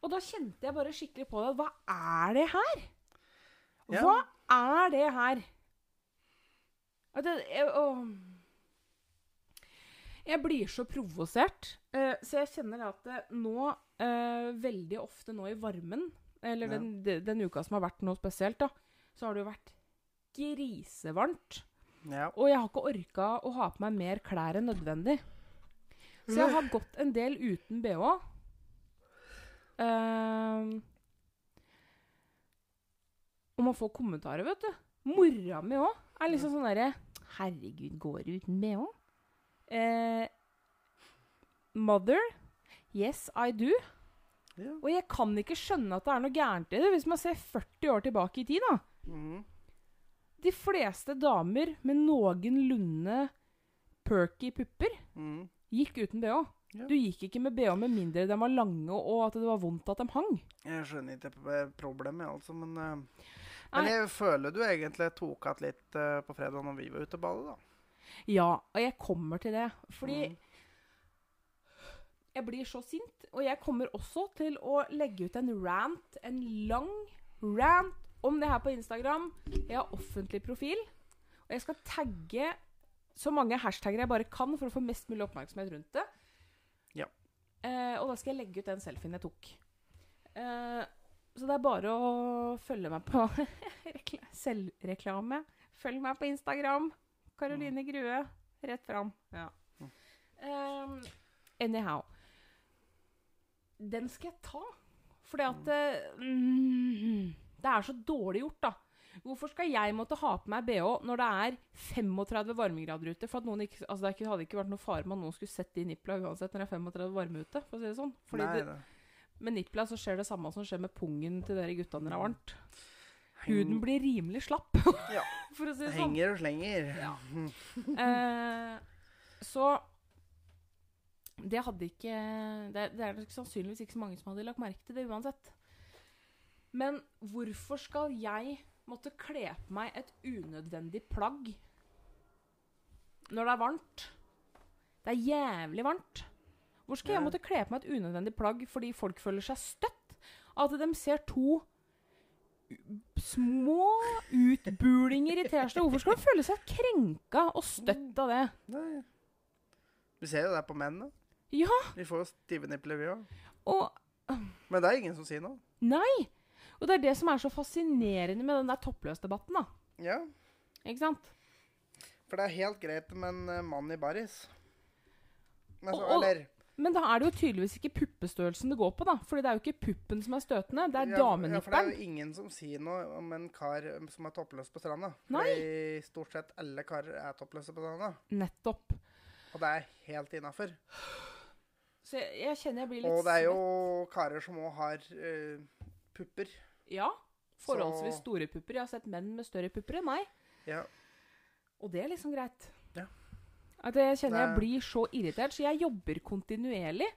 Og da kjente jeg bare skikkelig på det. Hva er det her? Ja. Hva er det her? At jeg, jeg, å, jeg blir så provosert. eh, så jeg kjenner at det nå, eh, veldig ofte nå i varmen, eller Ja. den, de- den uka som har vært nå spesielt, da, så har det jo vært grisevarmt. Ja. Og jeg har ikke orka å ha på meg mer klær enn nødvendig. Så jeg har gått en del uten bh. Uh, og man får kommentarer, vet du. Mora mi òg er liksom sånn derre Herregud, går du uten bh? Uh, mother, yes, I do. Yeah. Og jeg kan ikke skjønne at det er noe gærent i det, hvis man ser 40 år tilbake i tid, da. Mhm. De fleste damer med noenlunde perky pupper Mhm. Gikk uten bh. Ja. Du gikk ikke med bh med mindre de var lange og at det var vondt at de hang. Jeg skjønner ikke problemet, altså, men uh, Men jeg føler du egentlig tok igjen litt uh, på fredag når vi var ute og badet, da. Ja, og jeg kommer til det. Fordi mm. jeg blir så sint. Og jeg kommer også til å legge ut en rant, en lang rant, om det her på Instagram. Jeg har offentlig profil. Og jeg skal tagge så mange hashtagger jeg bare kan for å få mest mulig oppmerksomhet rundt det. Ja. Eh, og da skal jeg legge ut den selfien jeg tok. Eh, så det er bare å følge meg på selvreklame. Følg meg på Instagram. Karoline Grue. Rett fram. Ja. Mm. Um, anyhow. Den skal jeg ta. Fordi at eh, mm, Det er så dårlig gjort, da. Hvorfor skal jeg måtte ha på meg bh når det er 35 varmegrader ute? For ikke, altså Det hadde ikke vært noe fare med at noen skulle sett de nipla uansett når det er 35 varme ute. for å si det sånn. Fordi Nei, det, med nipla så skjer det samme som skjer med pungen til dere gutta når det er varmt. Huden blir rimelig slapp, Ja. for å si det sånn. henger og slenger. Ja. Eh, så det hadde ikke det, det er sannsynligvis ikke så mange som hadde lagt merke til det uansett. Men hvorfor skal jeg måtte kle på meg et unødvendig plagg når det er varmt? Det er jævlig varmt. Hvor skal jeg måtte kle på meg et unødvendig plagg fordi folk føler seg støtt? At de ser to små utbulinger i T-skjorta. Hvorfor skal de føle seg krenka og støtt av det? Nei. Vi ser jo det på menn, da. Ja, Vi får jo stive nipler, vi òg. og Men det er ingen som sier noe. Nei! Og det er det som er så fascinerende med den der toppløsdebatten, da. Ja, Ikke sant? for det er helt greit med en eh, mann i baris. Men så, Og- og- eller Men da er det jo tydeligvis ikke puppestørrelsen det går på, da. Fordi det er jo ikke puppen som er støtende, det er ja, damenipperen. ja, for det er jo ingen som sier noe om en kar eh, som er toppløs på stranda. Nei. Fordi stort sett alle karer er toppløse på stranda. Nettopp. Og det er helt innafor. Så jeg, jeg kjenner jeg blir litt Og det er jo karer som òg har eh, pupper. Ja. Forholdsvis Så- store pupper. Jeg har sett menn med større pupper enn meg. Ja. Og det er liksom greit. Ja. At jeg kjenner jeg blir så irritert, så jeg jobber kontinuerlig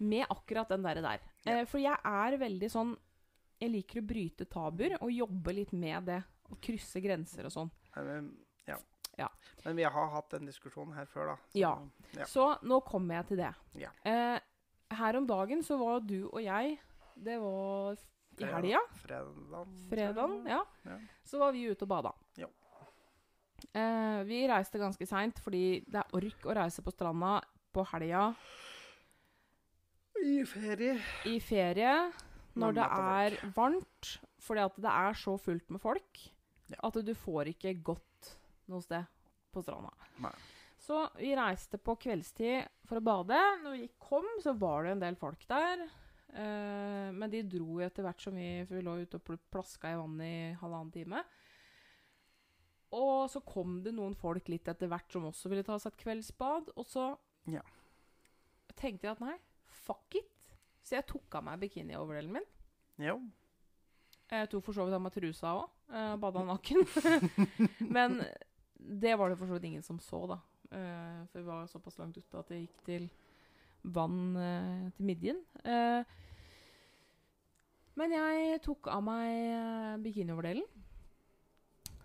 med akkurat den der. der. Ja. Eh, for jeg er veldig sånn Jeg liker å bryte tabuer og jobbe litt med det. Og krysse grenser og sånn. Ja. Ja. Men vi har hatt den diskusjonen her før, da. Så, Ja. ja. Så nå kommer jeg til det. Ja. Eh, her om dagen så var du og jeg Det var i helga. Fredagen. Fredagen, ja. Ja. Så var vi ute og bada. Ja. Eh, vi reiste ganske seint fordi det er ork å reise på stranda på helga I ferie. i ferie når det er varmt. Fordi at det er så fullt med folk Ja. at du får ikke gått noe sted på stranda. Nei. Så vi reiste på kveldstid for å bade. Når vi kom, så var det en del folk der. Eh, men de dro jo etter hvert som vi vi lå ute og pl- plaska i vannet i halvannen time. Og så kom det noen folk litt etter hvert som også ville ta seg et kveldsbad. Og så Ja. tenkte jeg at nei, fuck it. Så jeg tok av meg bikini-overdelen min. Jo. Jeg tok for så vidt av meg trusa òg. Uh, bada naken. Men det var det for så vidt ingen som så, da. Eh, for vi var såpass langt ute at det gikk til vann eh, til midjen. Eh, men jeg tok av meg uh, bikinioverdelen.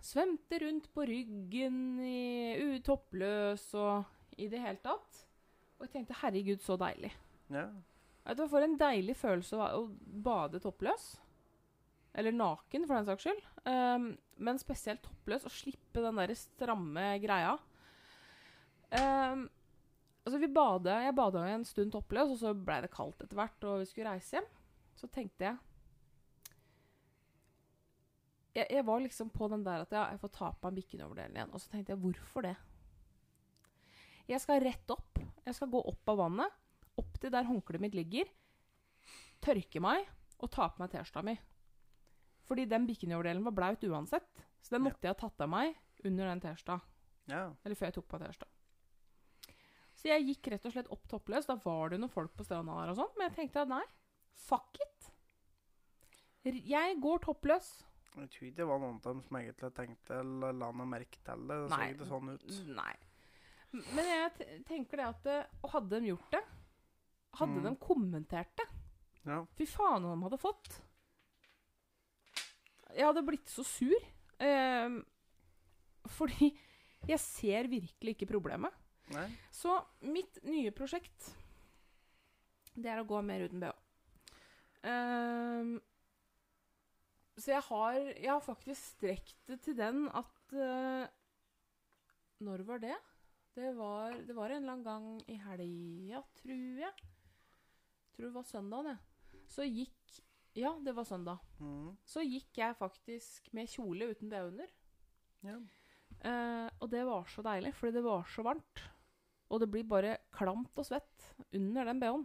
Svømte rundt på ryggen i toppløs og i det hele tatt. Og jeg tenkte herregud, så deilig. Ja. Vet du, For en deilig følelse å, å bade toppløs. Eller naken, for den saks skyld. Um, men spesielt toppløs. Og slippe den der stramme greia. Um, altså vi bada, Jeg bada en stund toppløs, og så blei det kaldt etter hvert, og vi skulle reise hjem. Så tenkte jeg jeg, jeg var liksom på den der at ja, jeg får ta på meg bikkenoverdelen igjen. Og så tenkte jeg, hvorfor det? Jeg skal rett opp. Jeg skal gå opp av vannet. Opp til der håndkleet mitt ligger. Tørke meg og ta på meg T-skjorta mi. Fordi den bikkenoverdelen var blaut uansett. Så den Ja. måtte jeg ha tatt av meg under den T-skjorta. Ja. Eller før jeg tok på T-skjorta. Så jeg gikk rett og slett opp toppløs. Da var det noen folk på stranda her og sånn. Men jeg tenkte at nei, fuck it. Jeg går toppløs. Jeg tror ikke det var noen av dem som egentlig tenkte eller la noe merke til det. Det så Nei. ikke sånn ut. Nei. Men jeg tenker det at eh, Og hadde de gjort det? Hadde Mm. de kommentert det? Ja. Fy faen om de hadde fått. Jeg hadde blitt så sur. Eh, fordi jeg ser virkelig ikke problemet. Nei. Så mitt nye prosjekt, det er å gå mer uten BH. Ehm, så jeg har, jeg har faktisk strekt det til den at uh, Når var det? Det var, det var en eller annen gang i helga, tror jeg. Tror det var søndagen, jeg. Så gikk Ja, det var søndag. Mm. Så gikk jeg faktisk med kjole uten BH under. Ja. Uh, og det var så deilig, fordi det var så varmt. Og det blir bare klamt og svett under den BH-en.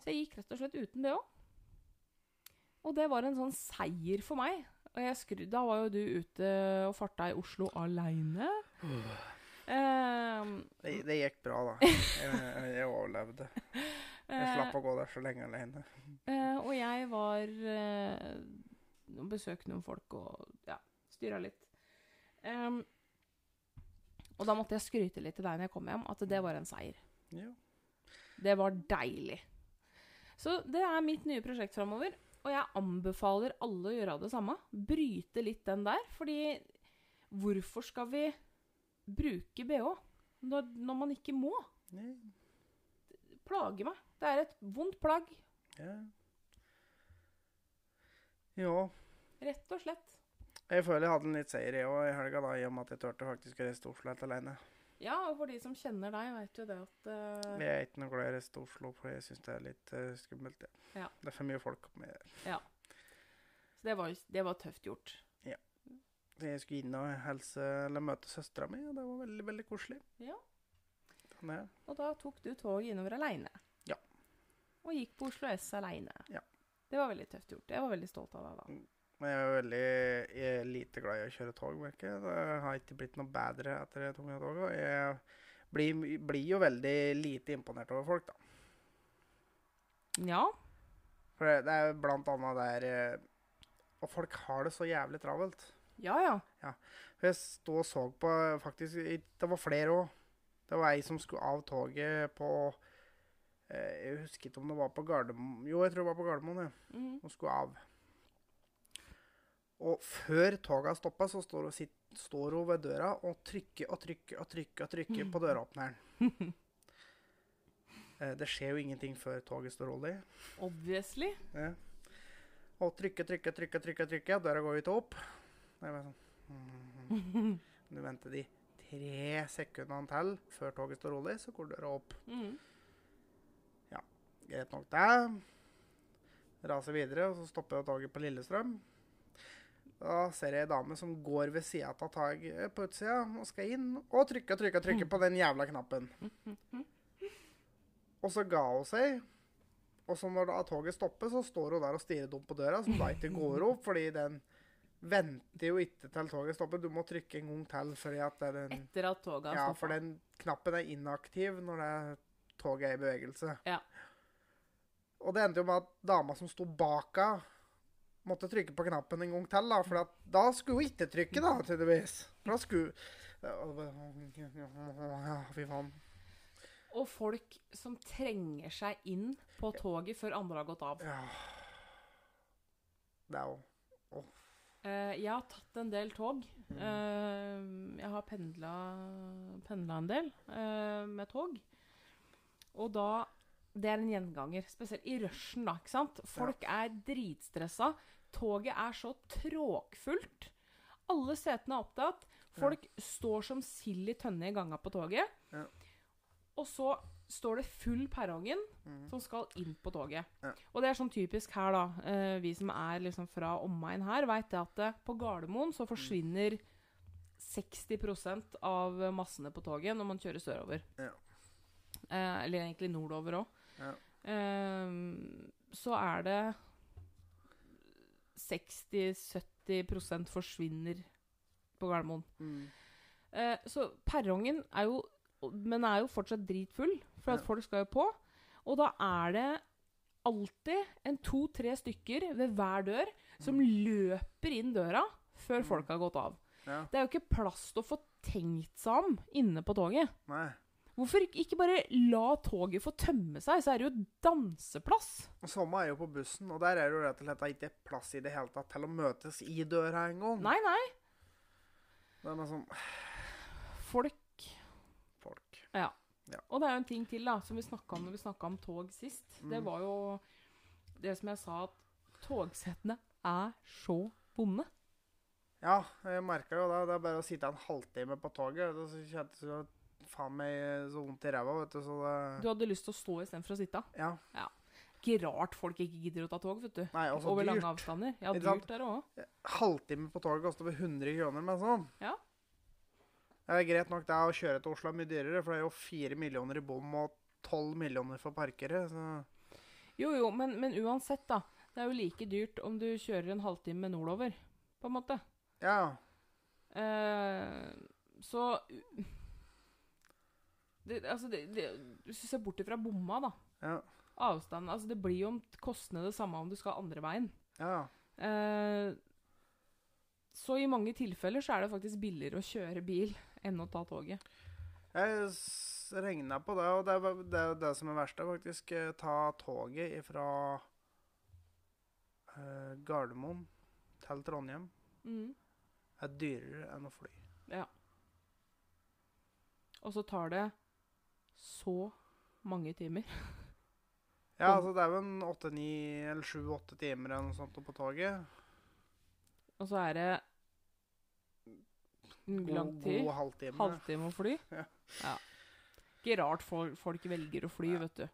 Så jeg gikk rett og slett uten BH. Og det var en sånn seier for meg. Skru, da var jo du ute og farta i Oslo aleine. Eh, Det, det gikk bra, da. Jeg, jeg, overlevde. Jeg slapp å gå der så lenge alene. Uh, og jeg var uh, besøkte noen folk og ja, styra litt. Em, og da måtte jeg skryte litt til deg når jeg kom hjem, at det var en seier. Ja. Det var deilig. Så det er mitt nye prosjekt framover. Og jeg anbefaler alle å gjøre det samme. Bryte litt den der. Fordi hvorfor skal vi bruke bh når, når man ikke må? Ja. Plager meg. Det er et vondt plagg, Ja. ja. rett og slett. Jeg føler jeg hadde en litt seier i òg i helga, da, i og med at jeg turte faktisk å reise til Oslo helt alene. Ja, og for de som kjenner deg, vet jo det at uh... Jeg er ikke noe glad i å reise til Oslo, for jeg syns det er litt uh, skummelt. Ja. Ja. Det er for mye folk med Så det var, det var tøft gjort. Så Jeg skulle inn og helse eller møte søstera mi, og det var veldig veldig koselig. Ja. Sånn er. Og da tok du toget innover aleine. Ja. Og gikk på Oslo S aleine. Ja. Det var veldig tøft gjort. Jeg var veldig stolt av deg da. Men jeg er veldig jeg er lite glad i å kjøre tog, merker jeg. Det har ikke blitt noe bedre etter det tunge toget. Jeg blir, blir jo veldig lite imponert over folk, da. Ja. For det, det er blant annet der eh, Og folk har det så jævlig travelt. Ja, ja. For jeg sto og så på faktisk Det var flere òg. Det var ei som skulle av toget på eh, Jeg husker ikke om det var på Gardermoen Jo, jeg tror det var på Gardermoen. Ja. Mm. Hun skulle av. Og før toget stoppa, så står hun, sitt, står hun ved døra og trykker og trykker og trykker, og trykker på døråpneren. Eh, det skjer jo ingenting før toget står rolig. Obviously. Ja. Og trykke, trykke, trykke, trykke, trykke. Døra går ikke opp. Det er bare sånn mhm. Du venter de tre sekundene til før toget står rolig, så går døra opp. Ja, Greit nok det. Raser videre, og så stopper jeg toget på Lillestrøm. Da ser jeg ei dame som går ved sida av toget på utsida og skal inn, og trykker, trykker, trykker på den jævla knappen. Og så ga hun seg. Og så når da toget stopper, så står hun der og stirrer dumt på døra, som da ikke går opp, fordi den venter jo ikke til toget stopper. Du må trykke en gang til, fordi at den Etter at toget har Ja, for den knappen er inaktiv når det toget er i bevegelse. Ja. Og det endte jo med at dama som sto bak henne, måtte trykke på knappen en gang til. Da, for at da skulle hun ikke trykke, da, tydeligvis. For da skulle Ja, Fy faen. Og folk som trenger seg inn på toget før andre har gått av. Ja. Det er jo Eh, jeg har tatt en del tog. Eh, jeg har pendla, pendla en del eh, med tog. Og da Det er en gjenganger. Spesielt i rushen, da. ikke sant? Folk er dritstressa. Toget er så tråkfullt. Alle setene er opptatt. Folk står som sild i tønne i ganga på toget. Ja. Og så står det full perrongen Mm. som skal inn på toget. Ja. Og det er sånn typisk her, da. Eh, vi som er liksom fra omegn her, veit det at eh, på Gardermoen så forsvinner 60% av massene på toget når man kjører sørover. Ja. Eh, eller egentlig nordover òg. Ja. så er det 60-70% forsvinner på Gardermoen. Mm. Eh, så perrongen er jo Men er jo fortsatt dritfull, for at Ja. folk skal jo på. Og da er det alltid en to-tre stykker ved hver dør som løper inn døra før Mm. folk har gått av. Ja. Det er jo ikke plass til å få tenkt seg om inne på toget. Nei. Hvorfor ikke- bare la toget få tømme seg, så er det jo danseplass? Samme er jo på bussen, og der er det jo rett og slett ikke plass i det hele tatt til å møtes i døra engang. Nei, nei. Det er noe sånn Folk folk. Ja. Og det er jo en ting til da, som vi snakka om når vi snakka om tog sist. Det Mm. var jo det som jeg sa, at togsettene er så vonde. Ja, jeg merka jo det. Det er bare å sitte en halvtime på toget. og Så kjentes det jo faen meg så vondt i ræva, vet du. Så Du hadde lyst til å stå istedenfor å sitte. Ja. Ikke rart folk ikke gidder å ta tog, vet du. Nei, altså Over lange avstander. Ja, dyrt sant? dyrt det òg. Halvtime på toget koster over 100 kroner, men sånn. Ja. Det er greit nok det å kjøre til Oslo er mye dyrere, for det er jo 4 millioner i bom og 12 millioner for parkere. Så Jo, jo, men, men uansett, da. Det er jo like dyrt om du kjører en halvtime nordover, på en måte. ja. Eh, så det, Altså, det, det, Hvis du ser bort ifra bomma, da. Ja. Avstanden Altså, det blir jo kostende det samme om du skal andre veien. Ja. Eh, så i mange tilfeller så er det faktisk billigere å kjøre bil enn å ta toget. Jeg regna på det, og det er det, det som er verst. Er faktisk eh, ta toget fra eh, Gardermoen til Trondheim. Mm. er dyrere enn å fly. Ja. Og så tar det så mange timer. Ja, altså det er jo en åtte-ni eller sju-åtte timer eller noe sånt på toget. Og så er det lang tid. god halvtime. Halvtime å fly. Ja. Ja. Ikke rart folk, folk velger å fly, ja. vet du.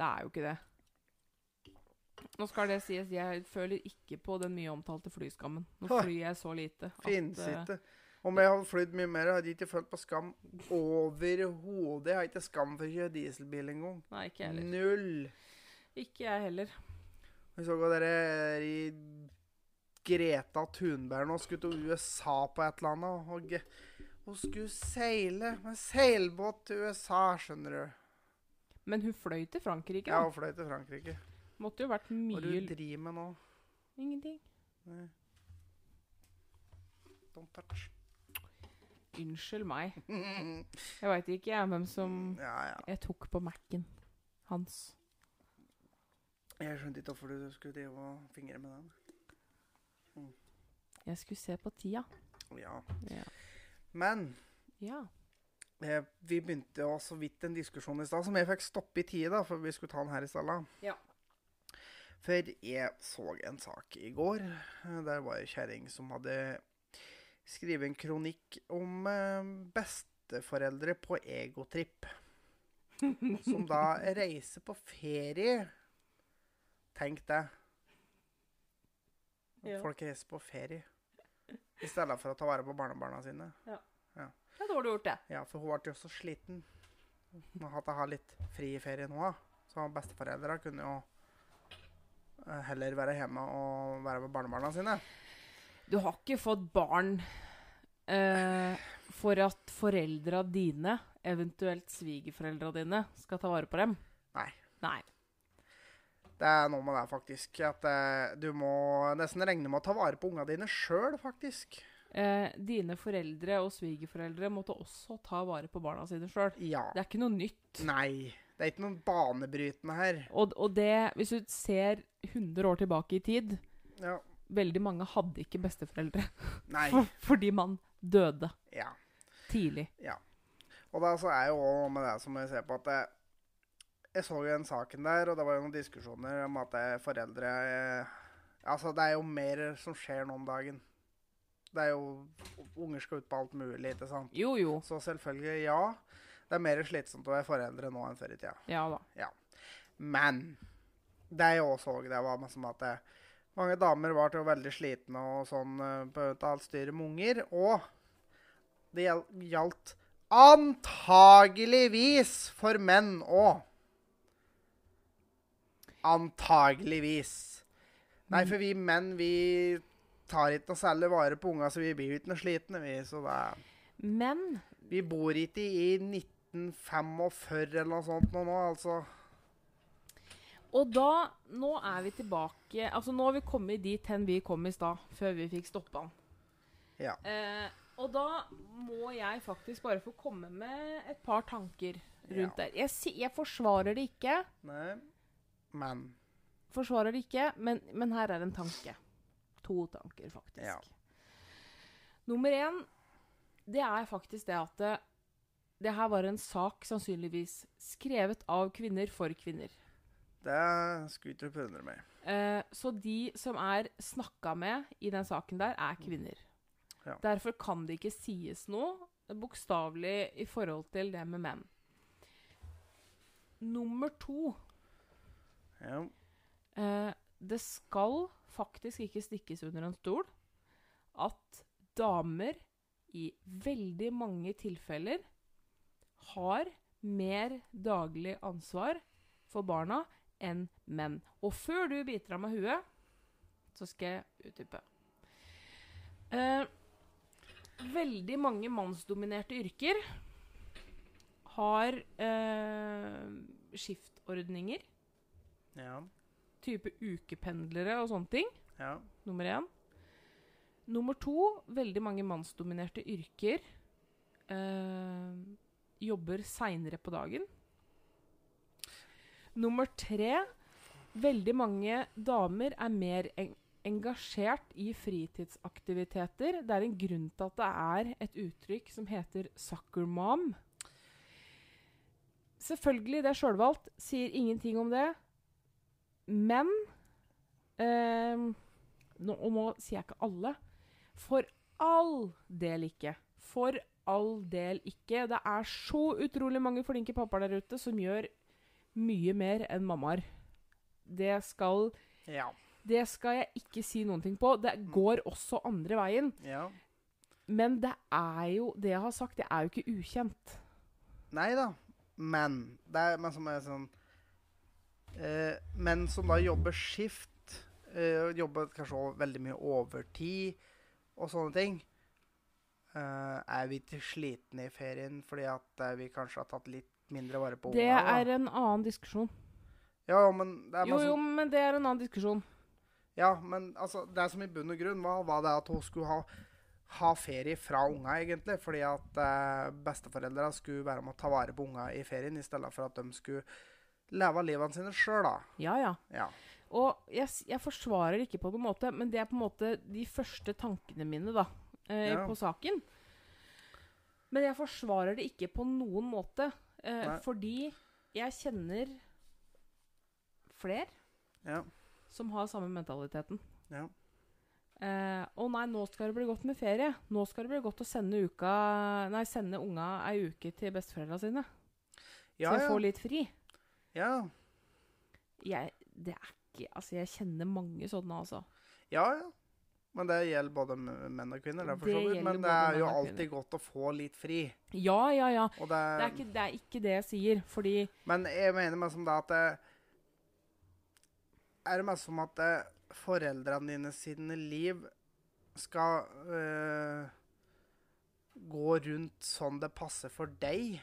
Det er jo ikke det. Nå skal det sies, jeg føler ikke på den mye omtalte flyskammen. Nå flyr jeg så lite. at, Fins eh, ikke. Om jeg hadde flydd mye mer, hadde jeg ikke følt på skam overhodet. Jeg har ikke skam for å kjøre dieselbil engang. Nei, ikke heller. Null. Ikke jeg heller. Vi så hva dere i Greta Thunberg nå skulle til USA på et eller annet. Og hun skulle seile med seilbåt til USA, skjønner du. Men hun fløy til Frankrike, Ja, hun fløy til Frankrike. Måtte jo vært mye Hva du driver med nå? Ingenting. Nei. Don't touch. Unnskyld meg. Jeg veit ikke jeg, hvem som ja. Jeg tok på Mac-en hans. Jeg skjønte ikke hvorfor du skulle drive og fingre med den. Jeg skulle se på tida. Ja. Ja. Men ja. eh, vi begynte jo så vidt en diskusjon i stad som jeg fikk stoppe i tide, for vi skulle ta den her i stedet. Ja. For jeg så en sak i går. eh, Der var ei kjerring som hadde skrevet en kronikk om eh, besteforeldre på egotripp. Som da reiser på ferie. Tenk det. Ja. Folk reiser på ferie. I stedet for å ta vare på barnebarna sine. Ja. ja. Da har du gjort, det. Ja, for hun ble jo så sliten. Hun hadde ha litt fri i ferie nå. Så besteforeldra kunne jo eh, heller være hjemme og være med barnebarna sine. Du har ikke fått barn eh, for at foreldra dine, eventuelt svigerforeldra dine, skal ta vare på dem. Nei. Nei. Det er noe med det, faktisk. At eh, du må nesten regne med å ta vare på unga dine sjøl, faktisk. Eh, dine foreldre og svigerforeldre måtte også ta vare på barna sine sjøl. Ja. Det er ikke noe nytt. Nei. Det er ikke noe banebrytende her. Og, og det, hvis du ser 100 år tilbake i tid Ja. Veldig mange hadde ikke besteforeldre Nei. fordi man døde Ja. tidlig. Og da så er jo noe med det som jeg ser på at eh, Jeg så jo den saken der, og det var jo noen diskusjoner om at eh, foreldre eh, Altså, det er jo mer som skjer nå om dagen. Det er jo Unger skal ut på alt mulig, ikke sant? Jo, jo. Så selvfølgelig, ja. det er mer slitsomt å være foreldre nå enn før i tida. Ja da. Men det jeg òg så, det var som at det, mange damer var til veldig slitne og sånn eh, av alt styret med unger. Og det gjaldt antageligvis for menn òg. Antageligvis. Nei, for vi menn, vi tar ikke noe særlig vare på unga, så vi blir jo ikke noe slitne, vi. Så det Men Vi bor ikke i 1945 eller noe sånt nå, nå altså. Og da Nå er vi tilbake Altså, nå har vi kommet dit hen vi kom i stad, før vi fikk stoppa den. Ja. Eh, og da må jeg faktisk bare få komme med et par tanker rundt Ja. der. Jeg, jeg forsvarer det ikke, Nei. Men forsvarer det ikke, men, men her er en tanke. To tanker, faktisk. Ja. Nummer én, det er faktisk det at det, det her var en sak sannsynligvis skrevet av kvinner for kvinner. Det skulle ikke forundre meg. Eh, så de som er snakka med i den saken der, er kvinner. Ja. Derfor kan det ikke sies noe bokstavelig i forhold til det med menn. Nummer to Ja. eh, Det skal faktisk ikke stikkes under en stol at damer i veldig mange tilfeller har mer daglig ansvar for barna enn menn. Og før du biter av meg huet, så skal jeg utdype. Eh, veldig mange mannsdominerte yrker har eh, skiftordninger. Ja. Type ukependlere og sånne ting. Ja. Nummer én. Nummer to, veldig mange mannsdominerte yrker eh, jobber seinere på dagen. Nummer tre, veldig mange damer er mer en engasjert i fritidsaktiviteter. Det er en grunn til at det er et uttrykk som heter 'sucker mom'. Selvfølgelig, det er sjølvalgt, sier ingenting om det. Men eh, nå, Og nå sier jeg ikke alle. For all del ikke. For all del ikke. Det er så utrolig mange flinke pappaer der ute som gjør mye mer enn mammaer. Det skal, Ja. det skal jeg ikke si noen ting på. Det går også andre veien. ja. Men det er jo Det jeg har sagt, det er jo ikke ukjent. Nei da. Men det er men som er sånn eh, Menn som da jobber skift, eh, jobber kanskje også veldig mye overtid og sånne ting. Eh, er vi til slitne i ferien fordi at eh, vi kanskje har tatt litt mindre vare på Det ungene, da? er en annen diskusjon. Ja, men det er Jo, masse, jo, men det er en annen diskusjon. Ja, men altså, det som i bunn og grunn var, var det at hun skulle ha, ha ferie fra unga, egentlig. Fordi at eh, besteforeldra skulle være med å ta vare på unga i ferien, i stedet for at de skulle leve livene sine sjøl, da. Ja, ja. Ja. Og jeg, jeg forsvarer ikke på noen måte, men det er på en måte de første tankene mine da, eh, Ja. på saken. Men jeg forsvarer det ikke på noen måte, eh, fordi jeg kjenner flere Ja. som har samme mentaliteten. Ja. Eh, å nei, nå skal det bli godt med ferie. Nå skal det bli godt å sende, uka, nei, sende unga ei uke til besteforeldra sine. Ja, så jeg får litt fri. ja. Jeg, det er ikke Altså, jeg kjenner mange sånne, altså. Ja, ja. Men det gjelder både menn og kvinner. Det Det Men det er jo alltid godt å få litt fri. Ja, ja, ja. Det, Det er ikke det, er ikke det jeg sier, fordi Men jeg mener meg som det at det, Er det meg som at det, foreldrene dine sine liv skal øh, gå rundt sånn det passer for deg?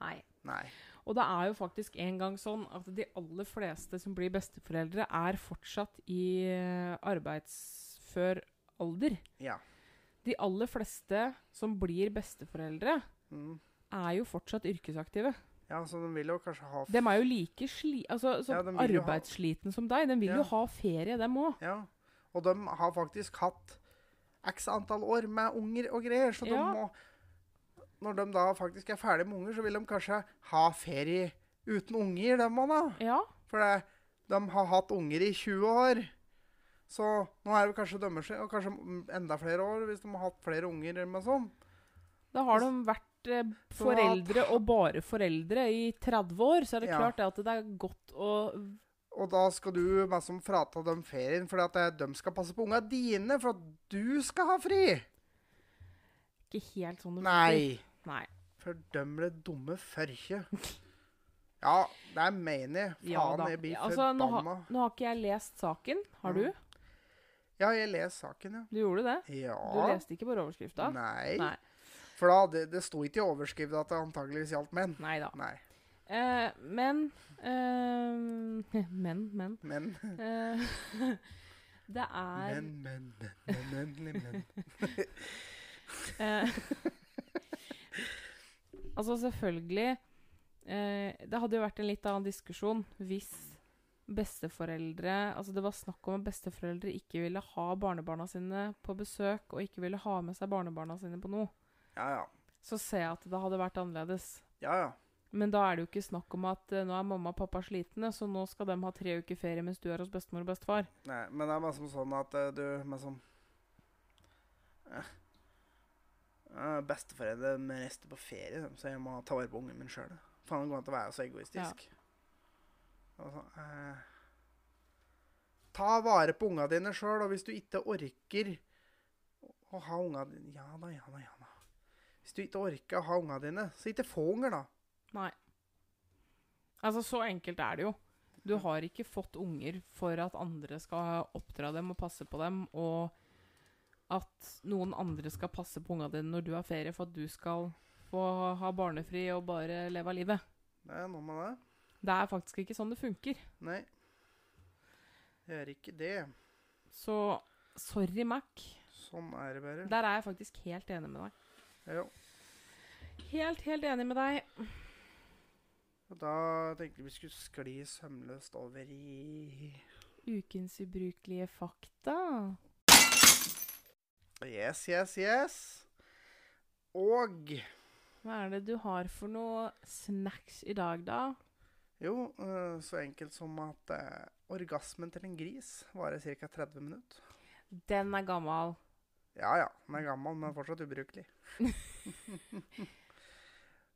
Nei. Nei. Og det er jo faktisk en gang sånn at de aller fleste som blir besteforeldre, er fortsatt i eh, arbeidsfør alder. Ja. De aller fleste som blir besteforeldre, Mm. er jo fortsatt yrkesaktive. Ja, så de vil jo kanskje ha De er jo like sli altså, så Ja, arbeidssliten som deg. De vil Ja. jo ha ferie, dem òg. Ja. Og de har faktisk hatt x antall år med unger og greier, så de må Når de da faktisk er ferdig med unger, så vil de kanskje ha ferie uten unger, dem òg, da. Ja. For det, de har hatt unger i 20 år. Så nå er det kanskje dømmer seg, og kanskje enda flere år hvis de har hatt flere unger. eller noe sånt. Da har de vært eh, foreldre og bare foreldre i 30 år, så er det Ja. klart at det er godt å Og da skal du meg som frata dem ferien fordi at det- de skal passe på unga dine for at du skal ha fri. Ikke helt sånn det Nei. Nei. Fordøm det dumme førkje. Ja, det er menig. Faen, Ja jeg blir Altså, nå, forbanna. har, nå har ikke jeg lest saken. Har du? Ja, jeg leser saken, ja. Du gjorde det? Ja. Du leste ikke bare overskrifta? Nei. Nei. For da, det, det sto ikke i overskriften at det antageligvis gjaldt menn. Nei da. Eh, men eh, Men, men. Men, Eh, det er men, men, men, men, men, men. Eh, altså, selvfølgelig eh, Det hadde jo vært en litt annen diskusjon hvis besteforeldre Altså, det var snakk om at besteforeldre ikke ville ha barnebarna sine på besøk, og ikke ville ha med seg barnebarna sine på noe. Ja, ja. Så ser jeg at det hadde vært annerledes. Ja, ja. Men da er det jo ikke snakk om at uh, nå er mamma og pappa slitne, så nå skal de ha tre uker ferie mens du er hos bestemor og bestefar. Nei, men det er bare som sånn at uh, du eh, eh, Besteforeldre med resten på ferie, så jeg må ta vare på ungen min sjøl. Faen, det går an å være så egoistisk. Altså, eh, ta vare på unga dine sjøl, og hvis du ikke orker å ha unga dine Ja da, ja da, ja da. Hvis du ikke orker å ha unga dine, så ikke få unger, da. Nei. Altså, så enkelt er det jo. Du har ikke fått unger for at andre skal oppdra dem og passe på dem, og at noen andre skal passe på unga dine når du har ferie, for at du skal få ha barnefri og bare leve av livet. Det er noe med det. Det er faktisk ikke sånn det funker. Nei. Det er ikke det. Så sorry, Mac. Sånn er det bare. Der er jeg faktisk helt enig med deg. Ja. Helt, helt enig med deg. Og da tenkte vi vi skulle skli sømløst over i Ukens ubrukelige fakta. Yes, yes, yes. Og Hva er det du har for noe snacks i dag, da? Jo, eh, så enkelt som at eh, orgasmen til en gris varer ca. 30 minutter. Den er gammel. Ja ja, den er gammel, men fortsatt ubrukelig.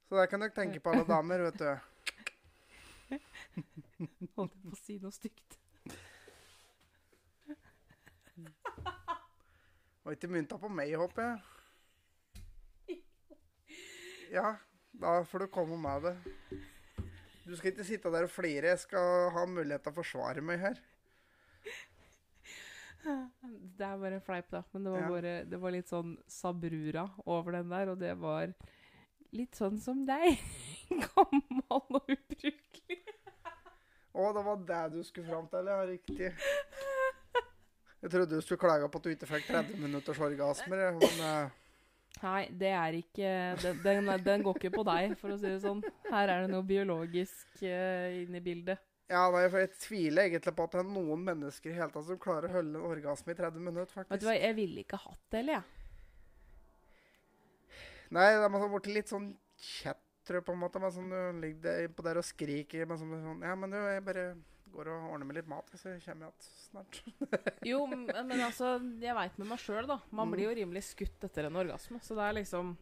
så der kan dere tenke på alle damer, vet du. Holdt jeg på å si noe stygt. Og ikke mynta på meg, håper jeg. Ja, da får du komme med det. Du skal ikke sitte der og flire. Jeg skal ha mulighet til å forsvare meg her. Det er bare en fleip, da. Men det var, Ja. bare, det var litt sånn sabrura over den der, og det var litt sånn som deg. Gammel og ubrukelig. Å, det var det du skulle fram til, ja. Riktig. Jeg trodde du skulle klage på at du ikke fikk 30 minutters orgasmer, men eh, Nei, det er ikke den, den, den går ikke på deg, for å si det sånn. Her er det noe biologisk uh, inne i bildet. Ja, nei, for jeg tviler egentlig på at det er noen mennesker i hele tatt som klarer å holde en orgasme i 30 minutter, faktisk. Vet du hva, jeg ville ikke hatt det, eller jeg. Nei, det er blitt litt sånn kjett, tror jeg, på en måte. Men sånn, du ligger på der og skriker. Men sånn, sånn, ja, men du, jeg bare går og ordner med litt mat, så kommer jeg igjen snart. Jo, men altså, jeg veit med meg sjøl, da. Man Mm. blir jo rimelig skutt etter en orgasme. Så det er liksom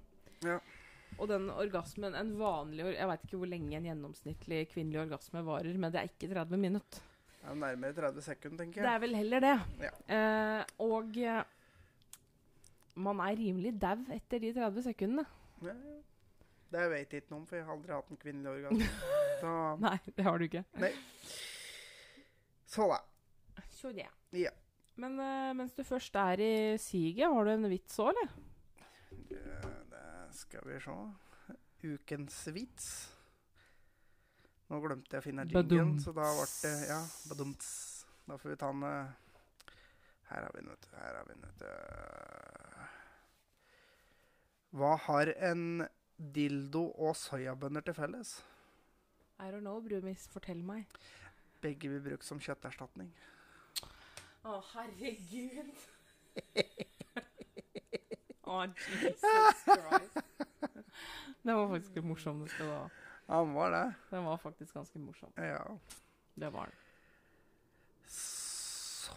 Ja. Og den orgasmen, en vanlig Jeg veit ikke hvor lenge en gjennomsnittlig kvinnelig orgasme varer, men det er ikke 30 minutter. Det er nærmere 30 sekunder, tenker Det er vel heller det. Ja. Eh, og eh, man er rimelig dau etter de 30 sekundene. Ja, ja. Det vet jeg ikke noe om, for jeg har aldri hatt en kvinnelig orgasme. Nei, det har du ikke. Så da. Så det. Ja. Men eh, mens du først er i siget, har du en vits òg, eller? Det, det skal vi se. Ukens vits. Nå glemte jeg å finne jingen, så da ble det Ja, badumts. Da får vi ta den eh, Her har vi den, vet du. Her har vi den, vet du. Hva har en dildo og soyabønner til felles? I don't know, Brumis. Fortell meg. Begge blir brukt som kjøtterstatning. Å, herregud. Å, Jesus Christ. Det var faktisk litt morsom. det skal du ha. Han var det. Den var faktisk ganske morsom. Ja. Det var den. Så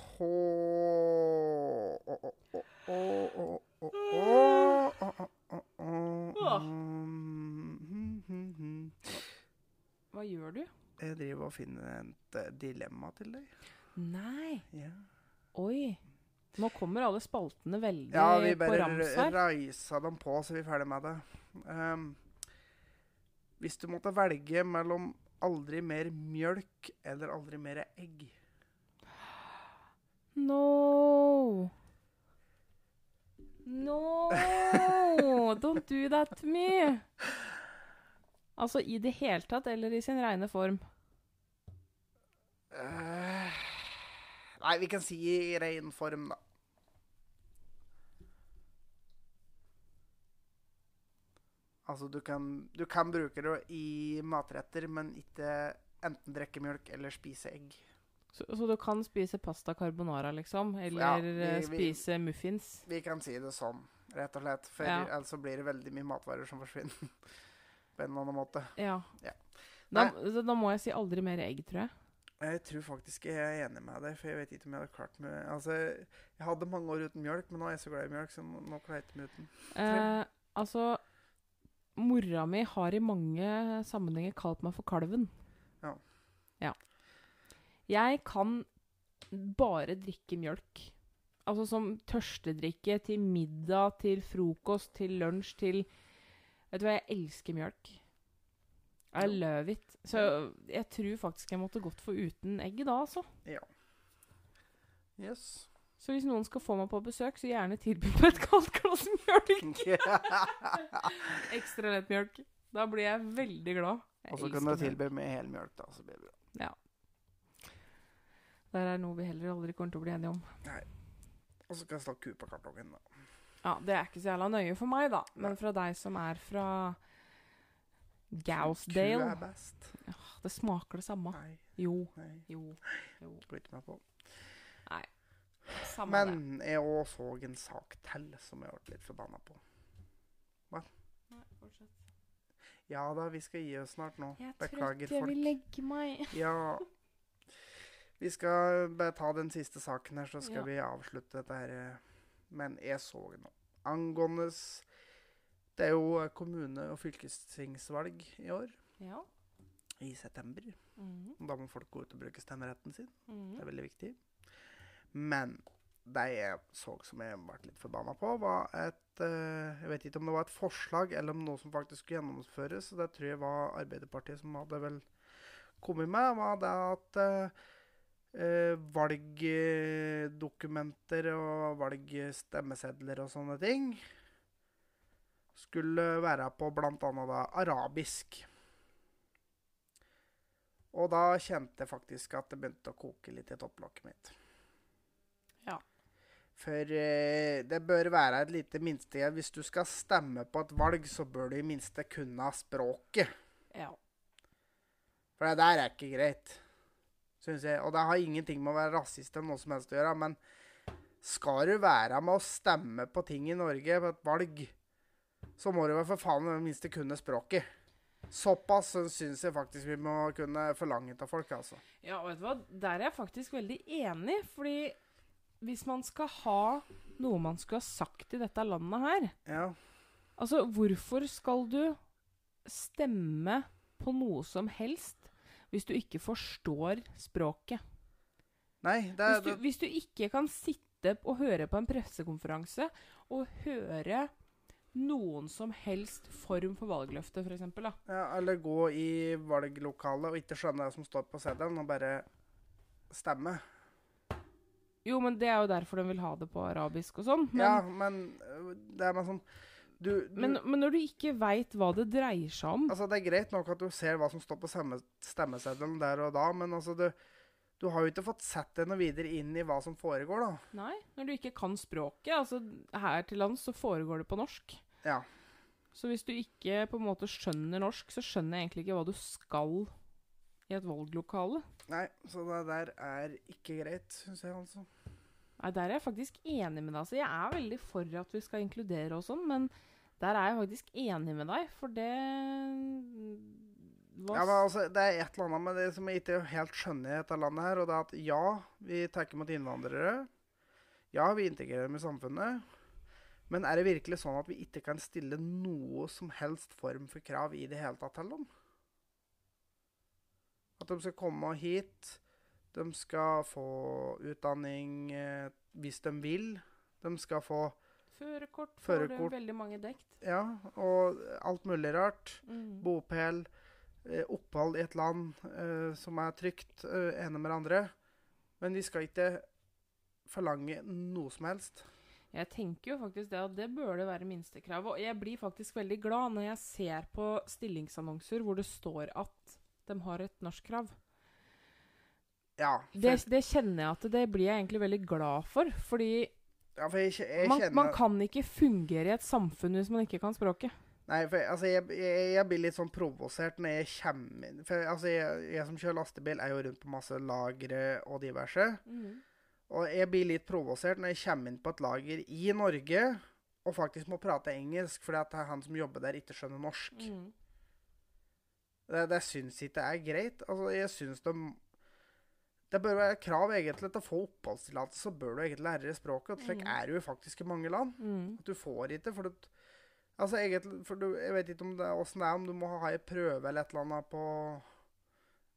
Hva gjør du? Jeg driver og finner et eh, dilemma til deg. Nei. Ja, Oi. Nå kommer alle spaltene veldig ja vi bare rams reisa dem på, så vi er ferdig med det. Um, hvis du måtte velge mellom aldri mer mjølk eller aldri mer egg No. No. Don't do that to me. Altså i det hele tatt, eller i sin rene form? Uh, Nei, vi kan si i ren form, da. Altså, du kan, du kan bruke det i matretter, men ikke enten drikke mjølk eller spise egg. Så, så du kan spise pasta carbonara, liksom? Eller Ja, vi- spise vi- muffins? Vi kan si det sånn, rett og slett. For Ja. ellers blir det veldig mye matvarer som forsvinner. På en eller annen måte. Ja. Ja. Da, da må jeg si aldri mer egg, tror jeg. Jeg tror faktisk jeg er enig med deg, for jeg vet ikke om jeg hadde klart med Altså, jeg hadde mange år uten mjølk, men nå er jeg så glad i mjølk, så nå, nå klarer jeg ikke meg uten. Eh, altså Mora mi har i mange sammenhenger kalt meg for kalven. Ja. Ja. Jeg kan bare drikke mjølk. Altså som tørstedrikke til middag, til frokost, til lunsj, til Vet du hva, jeg elsker mjølk. I love it. Så jeg tror faktisk jeg måtte gått for uten egg da, altså. Ja. Yes. Så hvis noen skal få meg på besøk, så gjerne tilby meg et kaldt glass mjølk. Ekstra lett mjølk. Da blir jeg veldig glad. Og så kan du tilby med hel mjølk, da. Så blir det bra. Ja. Der er noe vi heller aldri kommer til å bli enige om. Nei. Og så kan jeg stå ku på kartongen, da. Ja, Det er ikke så jævla nøye for meg, da. Men fra deg som er fra Ku er best. Det smaker det samme. Nei, Jo, nei, jo, jo. Bryter meg på. Nei. Samme det. Men jeg òg så en sak til som jeg ble litt forbanna på. Nei, fortsett. Ja da, vi skal gi oss snart nå. Jeg er Beklager, trøtt, jeg vil legge meg. Ja. Vi skal bare ta den siste saken her, så skal Ja. vi avslutte dette her. Men jeg så nå. Angående Det er jo eh, kommune- og fylkestingsvalg i år. Ja. I september. Mhm, Da må folk gå ut og bruke stemmeretten sin. Det mhm. er veldig viktig. Men det jeg så som jeg ble litt forbanna på, var et uh, Jeg vet ikke om det var et forslag eller om noe som faktisk skulle gjennomføres. og Det tror jeg var Arbeiderpartiet som hadde vel kommet med. var det at eh, valgdokumenter og valgstemmesedler og sånne ting skulle være på bl.a. da arabisk. Og da kjente jeg faktisk at det begynte å koke litt i topplokket mitt. Ja. For eh, det bør være et lite minste Hvis du skal stemme på et valg, så bør du i minste kunne språket. ja. For det der er ikke greit, syns jeg. Og det har ingenting med å være rasist eller noe som helst å gjøre, men skal du være med å stemme på ting i Norge på et valg, så må du vel for faen i det minste kunne språket. Såpass syns jeg faktisk vi må kunne forlange av folk, altså. Ja, og vet du hva? Der er jeg faktisk veldig enig, fordi hvis man skal ha noe man skulle ha sagt i dette landet her Ja. Altså, hvorfor skal du stemme på noe som helst hvis du ikke forstår språket? Nei, det, Hvis du, hvis du ikke kan sitte og høre på en pressekonferanse og høre noen som helst form for valgløfte, f.eks., ja, Eller gå i valglokalet og ikke skjønne det som står på seddelen, og bare stemme. Jo, men det er jo derfor de vil ha det på arabisk og sånn. Men, ja, men øh, det er meg sånn du, du, men, men når du ikke veit hva det dreier seg om Altså, Det er greit nok at du ser hva som står på stemme, stemmeseddelen der og da, men altså, du, du har jo ikke fått sett deg noe videre inn i hva som foregår, da. Nei, når du ikke kan språket. Altså, her til lands så foregår det på norsk. Ja. Så hvis du ikke på en måte skjønner norsk, så skjønner jeg egentlig ikke hva du skal i et valglokale. Nei, så det der er ikke greit, syns jeg, altså. Nei, Der er jeg faktisk enig med deg. Altså, jeg er veldig for at vi skal inkludere og sånn, men der er jeg faktisk enig med deg, for det Ja, men altså, Det er et eller annet med det som jeg ikke helt skjønner i dette landet her, og det er at ja, vi tar imot innvandrere. Ja, vi integrerer dem i samfunnet. Men er det virkelig sånn at vi ikke kan stille noe som helst form for krav i det hele tatt til dem? At de skal komme hit, de skal få utdanning eh, hvis de vil. De skal få Førerkort får det du veldig mange dekt. Ja, og alt mulig rart. Mm. Bopel, eh, opphold i et land eh, som er trygt, eh, ene med det andre. Men vi skal ikke forlange noe som helst. Jeg tenker jo faktisk det at det bør det være minstekrav. Og jeg blir faktisk veldig glad når jeg ser på stillingsannonser hvor det står at de har et norskkrav. Ja, for, Det, det kjenner jeg at det blir jeg egentlig veldig glad for. Fordi ja, for jeg, jeg man, kjenner man kan ikke fungere i et samfunn hvis man ikke kan språket. Nei, for altså, jeg, jeg, blir litt sånn provosert når jeg kommer inn For altså, jeg, som kjører lastebil, er jo rundt på masse lagre og diverse. Og jeg blir litt provosert når jeg kommer inn på et lager i Norge og faktisk må prate engelsk fordi at han som jobber der, ikke skjønner norsk. Mm. Det, det syns ikke er greit. Altså, jeg syns de Det bør være krav egentlig til å få oppholdstillatelse, så bør du egentlig lære språket. Og slik Mm. er det jo faktisk i mange land. Mm. At du får ikke, for du Altså, egentlig, for du, Jeg vet ikke om det, det er, om du må ha ei prøve eller et eller annet på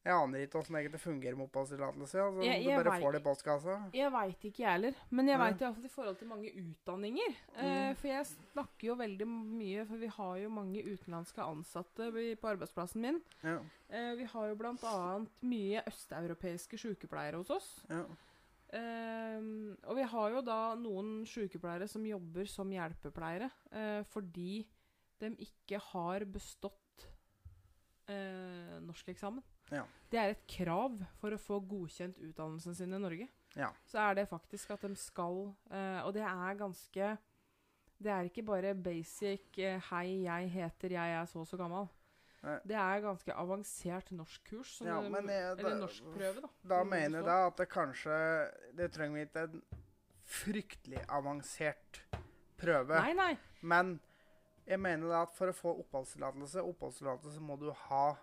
Jeg aner ikke hvordan det fungerer med oppholdstillatelse. Altså, Jeg- du bare vet- får det i postkassa. Jeg veit ikke, jeg heller. Men jeg veit iallfall i forhold til mange utdanninger. Eh, Mm. for jeg snakker jo veldig mye For vi har jo mange utenlandske ansatte på arbeidsplassen min. Ja, Eh, vi har jo bl.a. mye østeuropeiske sykepleiere hos oss. ja. Ehm, og vi har jo da noen sykepleiere som jobber som hjelpepleiere eh, fordi de ikke har bestått eh, norskeksamen. Ja. Det er et krav for å få godkjent utdannelsen sin i Norge. Ja. Så er det faktisk at de skal uh, Og det er ganske Det er ikke bare basic uh, 'hei, jeg heter, jeg er så og så gammel'. Nei. Det er ganske avansert norskkurs. Ja, de- jeg- eller norskprøve, da. Da mener jeg da at det kanskje Det trenger vi ikke en fryktelig avansert prøve. Nei, nei. Men jeg mener da at for å få oppholdstillatelse Oppholdstillatelse må du ha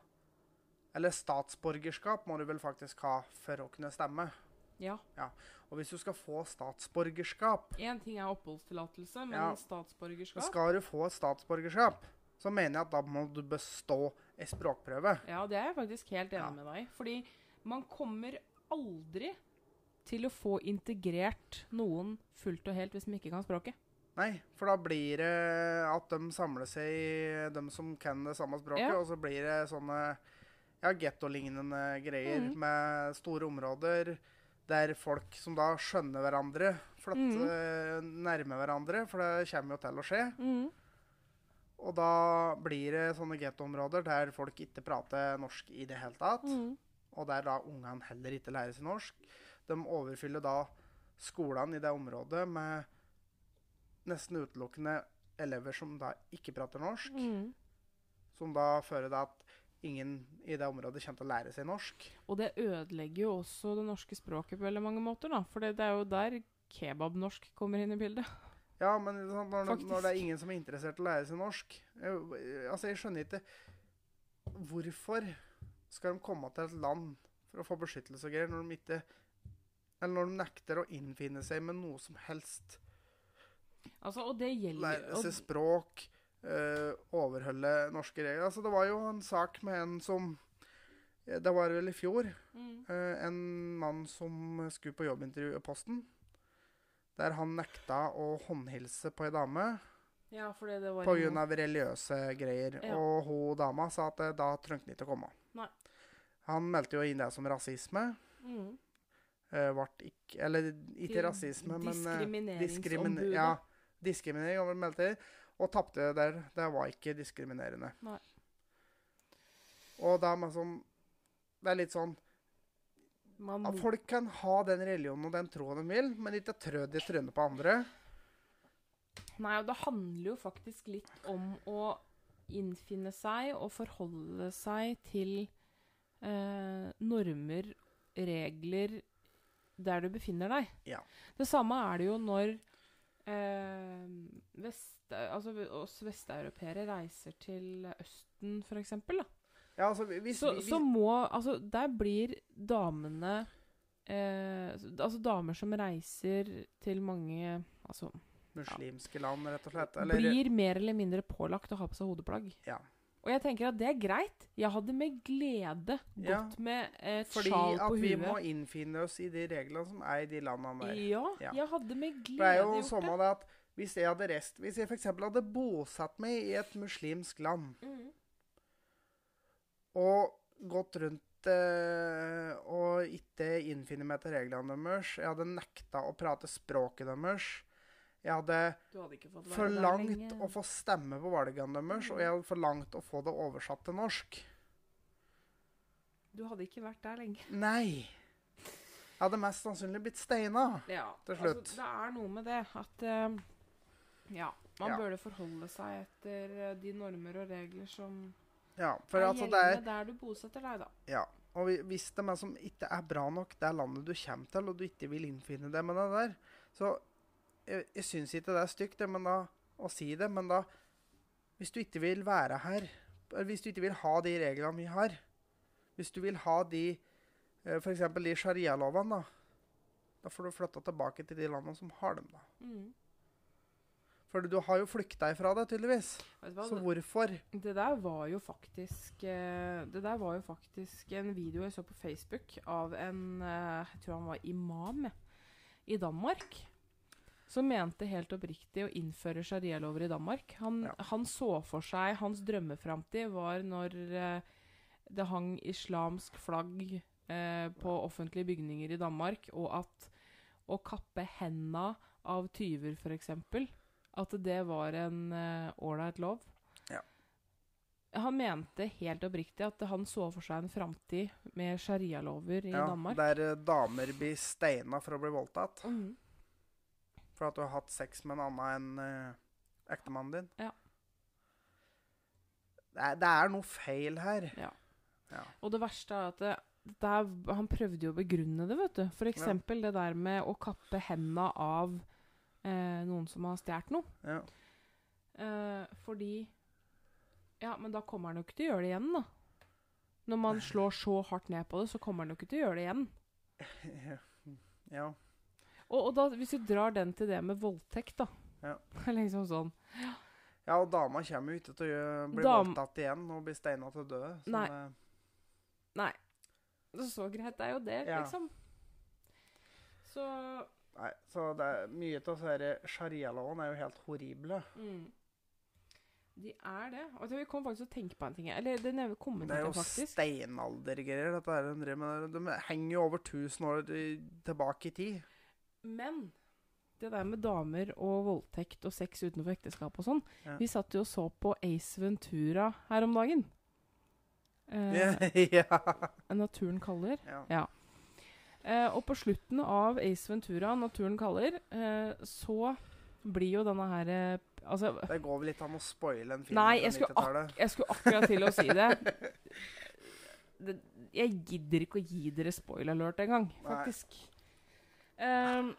Eller statsborgerskap må du vel faktisk ha for å kunne stemme. Ja. Og hvis du skal få statsborgerskap, Én ting er oppholdstillatelse, men Ja. statsborgerskap skal du få statsborgerskap, så mener jeg at da må du bestå ei språkprøve. Ja, det er jeg faktisk helt enig Ja. med deg. Fordi man kommer aldri til å få integrert noen fullt og helt hvis de ikke kan språket. Nei, for da blir det at de samler seg, de som kan det samme språket, Ja. og så blir det sånne ja, gettolignende greier mm. med store områder der folk som da skjønner hverandre, flytter nærme hverandre, for det kommer jo til å skje. Og da blir det sånne gettoområder der folk ikke prater norsk i det hele tatt. Og der da ungene heller ikke lærer seg norsk. De overfyller da skolene i det området med nesten utelukkende elever som da ikke prater norsk. Mm. Som da fører til at ingen i det området kommer til å lære seg norsk. Og det ødelegger jo også det norske språket på veldig mange måter, da. For det er jo der kebabnorsk kommer inn i bildet. Ja, men sånn, når, når det er ingen som er interessert i å lære seg norsk jeg, Altså, jeg skjønner ikke Hvorfor skal de komme til et land for å få beskyttelse og greier når de ikke Eller når de nekter å innfinne seg med noe som helst? Altså, og det gjelder Lære seg språk, eh, overholde norske regler. Altså, det var jo en sak med en som eh, Det var vel i fjor. mm. Uh, en mann som skulle på jobbintervju i Posten. Der han nekta å håndhilse på ei dame Ja, fordi det var av religiøse greier. Ja. Og hun dama sa at da trengte han ikke å komme. Nei. Han meldte jo inn det som rasisme. mm. Uh, vart ikke Eller ikke rasisme, men diskrimi- Diskrimineringsombudet. ja, diskriminering. han meldte inn, Og tapte der. Det var ikke diskriminerende. Nei. Og da med sånn Det er litt sånn Man, at Folk kan ha den religionen og den troen de vil, men ikke trø de trynet på andre. Nei, og det handler jo faktisk litt om å innfinne seg og forholde seg til eh, normer, regler, der du befinner deg. Ja. Det samme er det jo når eh, vest, altså, oss vesteuropeere reiser til Østen, for eksempel. Da. Ja, altså, hvis, Så, vi, så må Altså, der blir damene eh, Altså damer som reiser til mange Altså muslimske land, rett og slett. Eller, blir mer eller mindre pålagt å ha på seg hodeplagg. Ja. Og jeg tenker at det er greit. Jeg hadde med glede Ja, gått med et sjal på huet. fordi at vi må innfinne oss i de reglene som er i de landene der. Ja, Ja. jeg hadde med glede gjort det Det er jo sånn at hvis jeg hadde rest Hvis jeg f.eks. hadde bosatt meg i et muslimsk land Mm. og gått rundt eh, og ikke innfinne meg til reglene deres Jeg hadde nekta å prate språket deres. Jeg hadde hadde forlangt lenge. å få stemme på valgene deres, og jeg hadde forlangt å få det oversatt til norsk. Du hadde ikke vært der lenge. Nei. Jeg hadde mest sannsynlig blitt steina. Ja, Til slutt. Altså, det er noe med det at uh, Ja, man Ja. burde forholde seg etter eh, de normer og regler som Ja, for er altså det gjeldende er der du bosetter deg, da. Ja. Og hvis det er som ikke er bra nok, det er landet du kommer til, og du ikke vil innfinne deg med det der, så Jeg, jeg syns ikke det er stygt det, men da, å si det, men da Hvis du ikke vil være her, hvis du ikke vil ha de reglene vi har Hvis du vil ha de eh, F.eks. de sharialovene, da. Da får du flytta tilbake til de landene som har dem, da. Mm. For du har jo flykta ifra det, tydeligvis. Hva, Så hvorfor? Det der var jo faktisk eh, Det der var jo faktisk en video jeg så på Facebook av en eh, Jeg tror han var imam i Danmark. Som mente helt oppriktig å innføre sharialover i Danmark. Han, Ja. han så for seg Hans drømmeframtid var når eh, det hang islamsk flagg eh, på offentlige bygninger i Danmark, og at å kappe henda av tyver, f.eks., at det var en ålreit lov. Ja. Han mente helt oppriktig at han så for seg en framtid med sharialover i Ja, Danmark. der eh, damer blir steina for å bli voldtatt. Mhm. For at du har hatt sex med en annen enn uh, ektemannen din? Ja. Det er, det er noe feil her. Ja. Ja. Og det verste er at det, det er, han prøvde jo å begrunne det, vet du. For eksempel det der med å kappe henda av eh, noen som har stjålet noe. Ja. Eh, fordi Ja, men da kommer han jo ikke til å gjøre det igjen, da. Når man slår så hardt ned på det, så kommer han jo ikke til å gjøre det igjen. ja. Og, og da, hvis du drar den til det med voldtekt, da Ja. Liksom sånn ja, og dama kommer jo ikke til å bli Dam- voldtatt igjen og bli steina til døde. Nei. det- Så greit er jo det, Ja. liksom. Så Nei, så det er mye av disse sharialovene er jo helt horrible. mm. De er det. Og vi kom faktisk til å tenke på en ting. Eller det Det er jo steinaldergreier, dette her de driver med. De henger jo over 1000 år tilbake i tid. Men det der med damer og voldtekt og sex utenfor ekteskap og sånn Ja. Vi satt jo og så på Ace Ventura her om dagen. Eh, ja. Naturen kaller. ja. Eh, og på slutten av Ace Ventura, Naturen kaller, eh, så blir jo denne her eh, Altså, Det går vel litt an å spoile en film Nei, jeg skulle 90-tallet. jeg skulle akkurat til å si det. det jeg gidder ikke å gi dere spoiler alert engang, Nei. Ehm,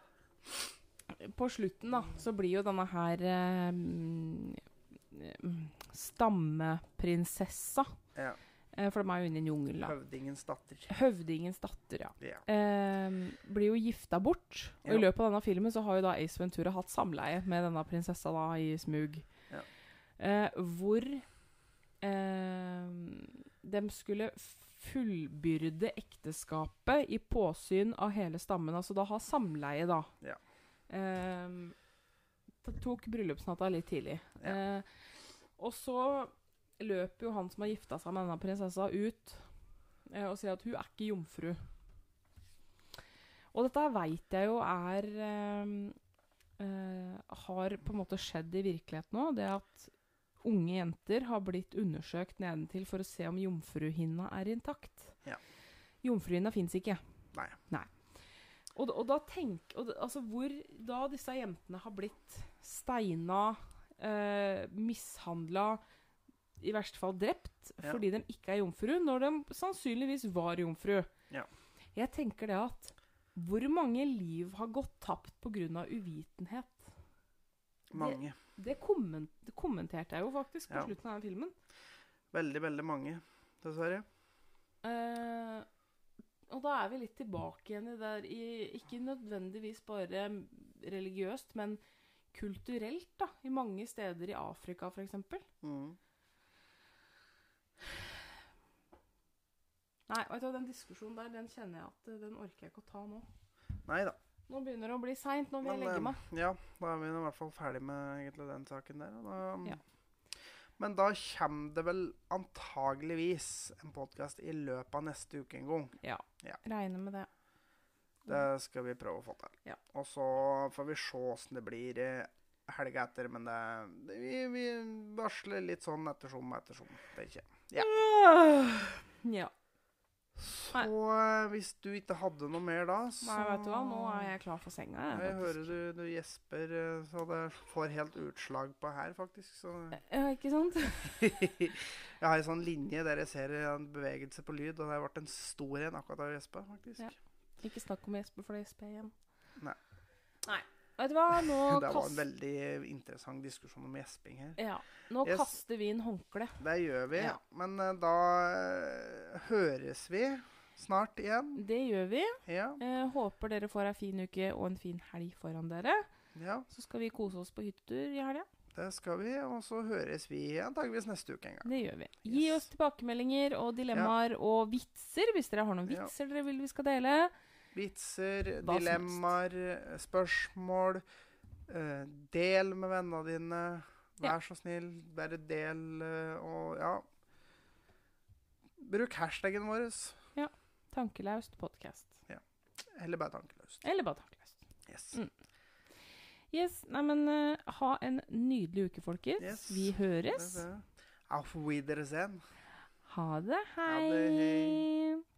på slutten, da, så blir jo denne her mm, stammeprinsessa Ja. eh, For de er jo inne i en jungel, da. Høvdingens datter. Høvdingens datter, ja. Ja. Ehm, blir jo gifta bort. Og Ja. i løpet av denne filmen så har jo da Ace Ventura hatt samleie med denne prinsessa da i smug. Ja. Eh, hvor de skulle fullbyrde ekteskapet i påsyn av hele stammen. Altså da ha samleie, da. Ja. Eh, tok bryllupsnatta litt tidlig. Ja. Eh, og så løper jo han som har gifta seg med denne prinsessa, ut eh, og sier at hun er ikke jomfru. Og dette veit jeg jo er eh, eh, Har på en måte skjedd i virkeligheten nå. Det at unge jenter har blitt undersøkt nedentil for å se om jomfruhinna er intakt. Ja. Jomfruhinna fins ikke. Nei. Og, og da tenk og, Altså hvor da disse jentene har blitt steina, eh, mishandla, i verste fall drept, Ja. fordi de ikke er jomfru, når de sannsynligvis var jomfru. Ja. Jeg tenker det at hvor mange liv har gått tapt pga. uvitenhet? Mange. Det, komment, det kommenterte jeg jo faktisk på Ja. slutten av den filmen. Veldig, veldig mange, dessverre. Eh, og da er vi litt tilbake igjen i det der i, Ikke nødvendigvis bare religiøst, men kulturelt, da. I mange steder i Afrika, f.eks. Mm. Nei, vet du, den diskusjonen der, den kjenner jeg at eh, den orker jeg ikke å ta nå. Nei da. Nå begynner det å bli seint. Nå vil jeg legge eh, meg. Ja, da er vi i hvert fall ferdig med egentlig den saken der. Da, Ja. Men da kommer det vel antageligvis en podkast i løpet av neste uke en gang. Ja. Ja. Regner med det. Det skal vi prøve å få til. Ja. Og så får vi se åssen det blir i helga etter. Men det, det, vi, vi varsler litt sånn ettersom ettersom. tenker jeg. Ja. Ja. Så Nei. hvis du ikke hadde noe mer da, så Nei, vet du hva, nå er jeg klar for senga. Jeg Jeg, hører du, du gjesper, eh, så det får helt utslag på her, faktisk. Så Ja, ikke sant? jeg har en sånn linje der jeg ser en bevegelse på lyd, og det har vært en stor en akkurat av jeg gjespa, faktisk. Ja. Ikke snakk om Jesper, for det gjesper jeg igjen. Nei. Nei. Vet du hva, nå, Det var en veldig interessant diskusjon om gjesping her. ja, nå Yes. kaster vi inn håndkle. Det gjør vi, Ja. men uh, da eh, høres vi snart igjen. Det gjør vi. Ja, Uh, håper dere får ei en fin uke og en fin helg foran dere. ja, Så skal vi kose oss på hyttetur i helga. det skal vi, og så høres vi antageligvis neste uke en gang. Det gjør vi. Gi Yes. oss tilbakemeldinger og dilemmaer og vitser hvis dere har noen Ja. vitser dere vil vi skal dele. Vitser, dilemmaer, spørsmål. Uh, del med vennene dine. Vær så snill, bare del uh, og ja. Bruk hashtaggen vår, Ja. Tankelaust podkast. eller bare tankelaust. Eller bare tankelaust. Yes. Mm. Yes, nei, men eh, ha en nydelig uke, folkens. Yes. Vi høres. Auf Wiedersehen. Ha det. Hei. Ha det, hei.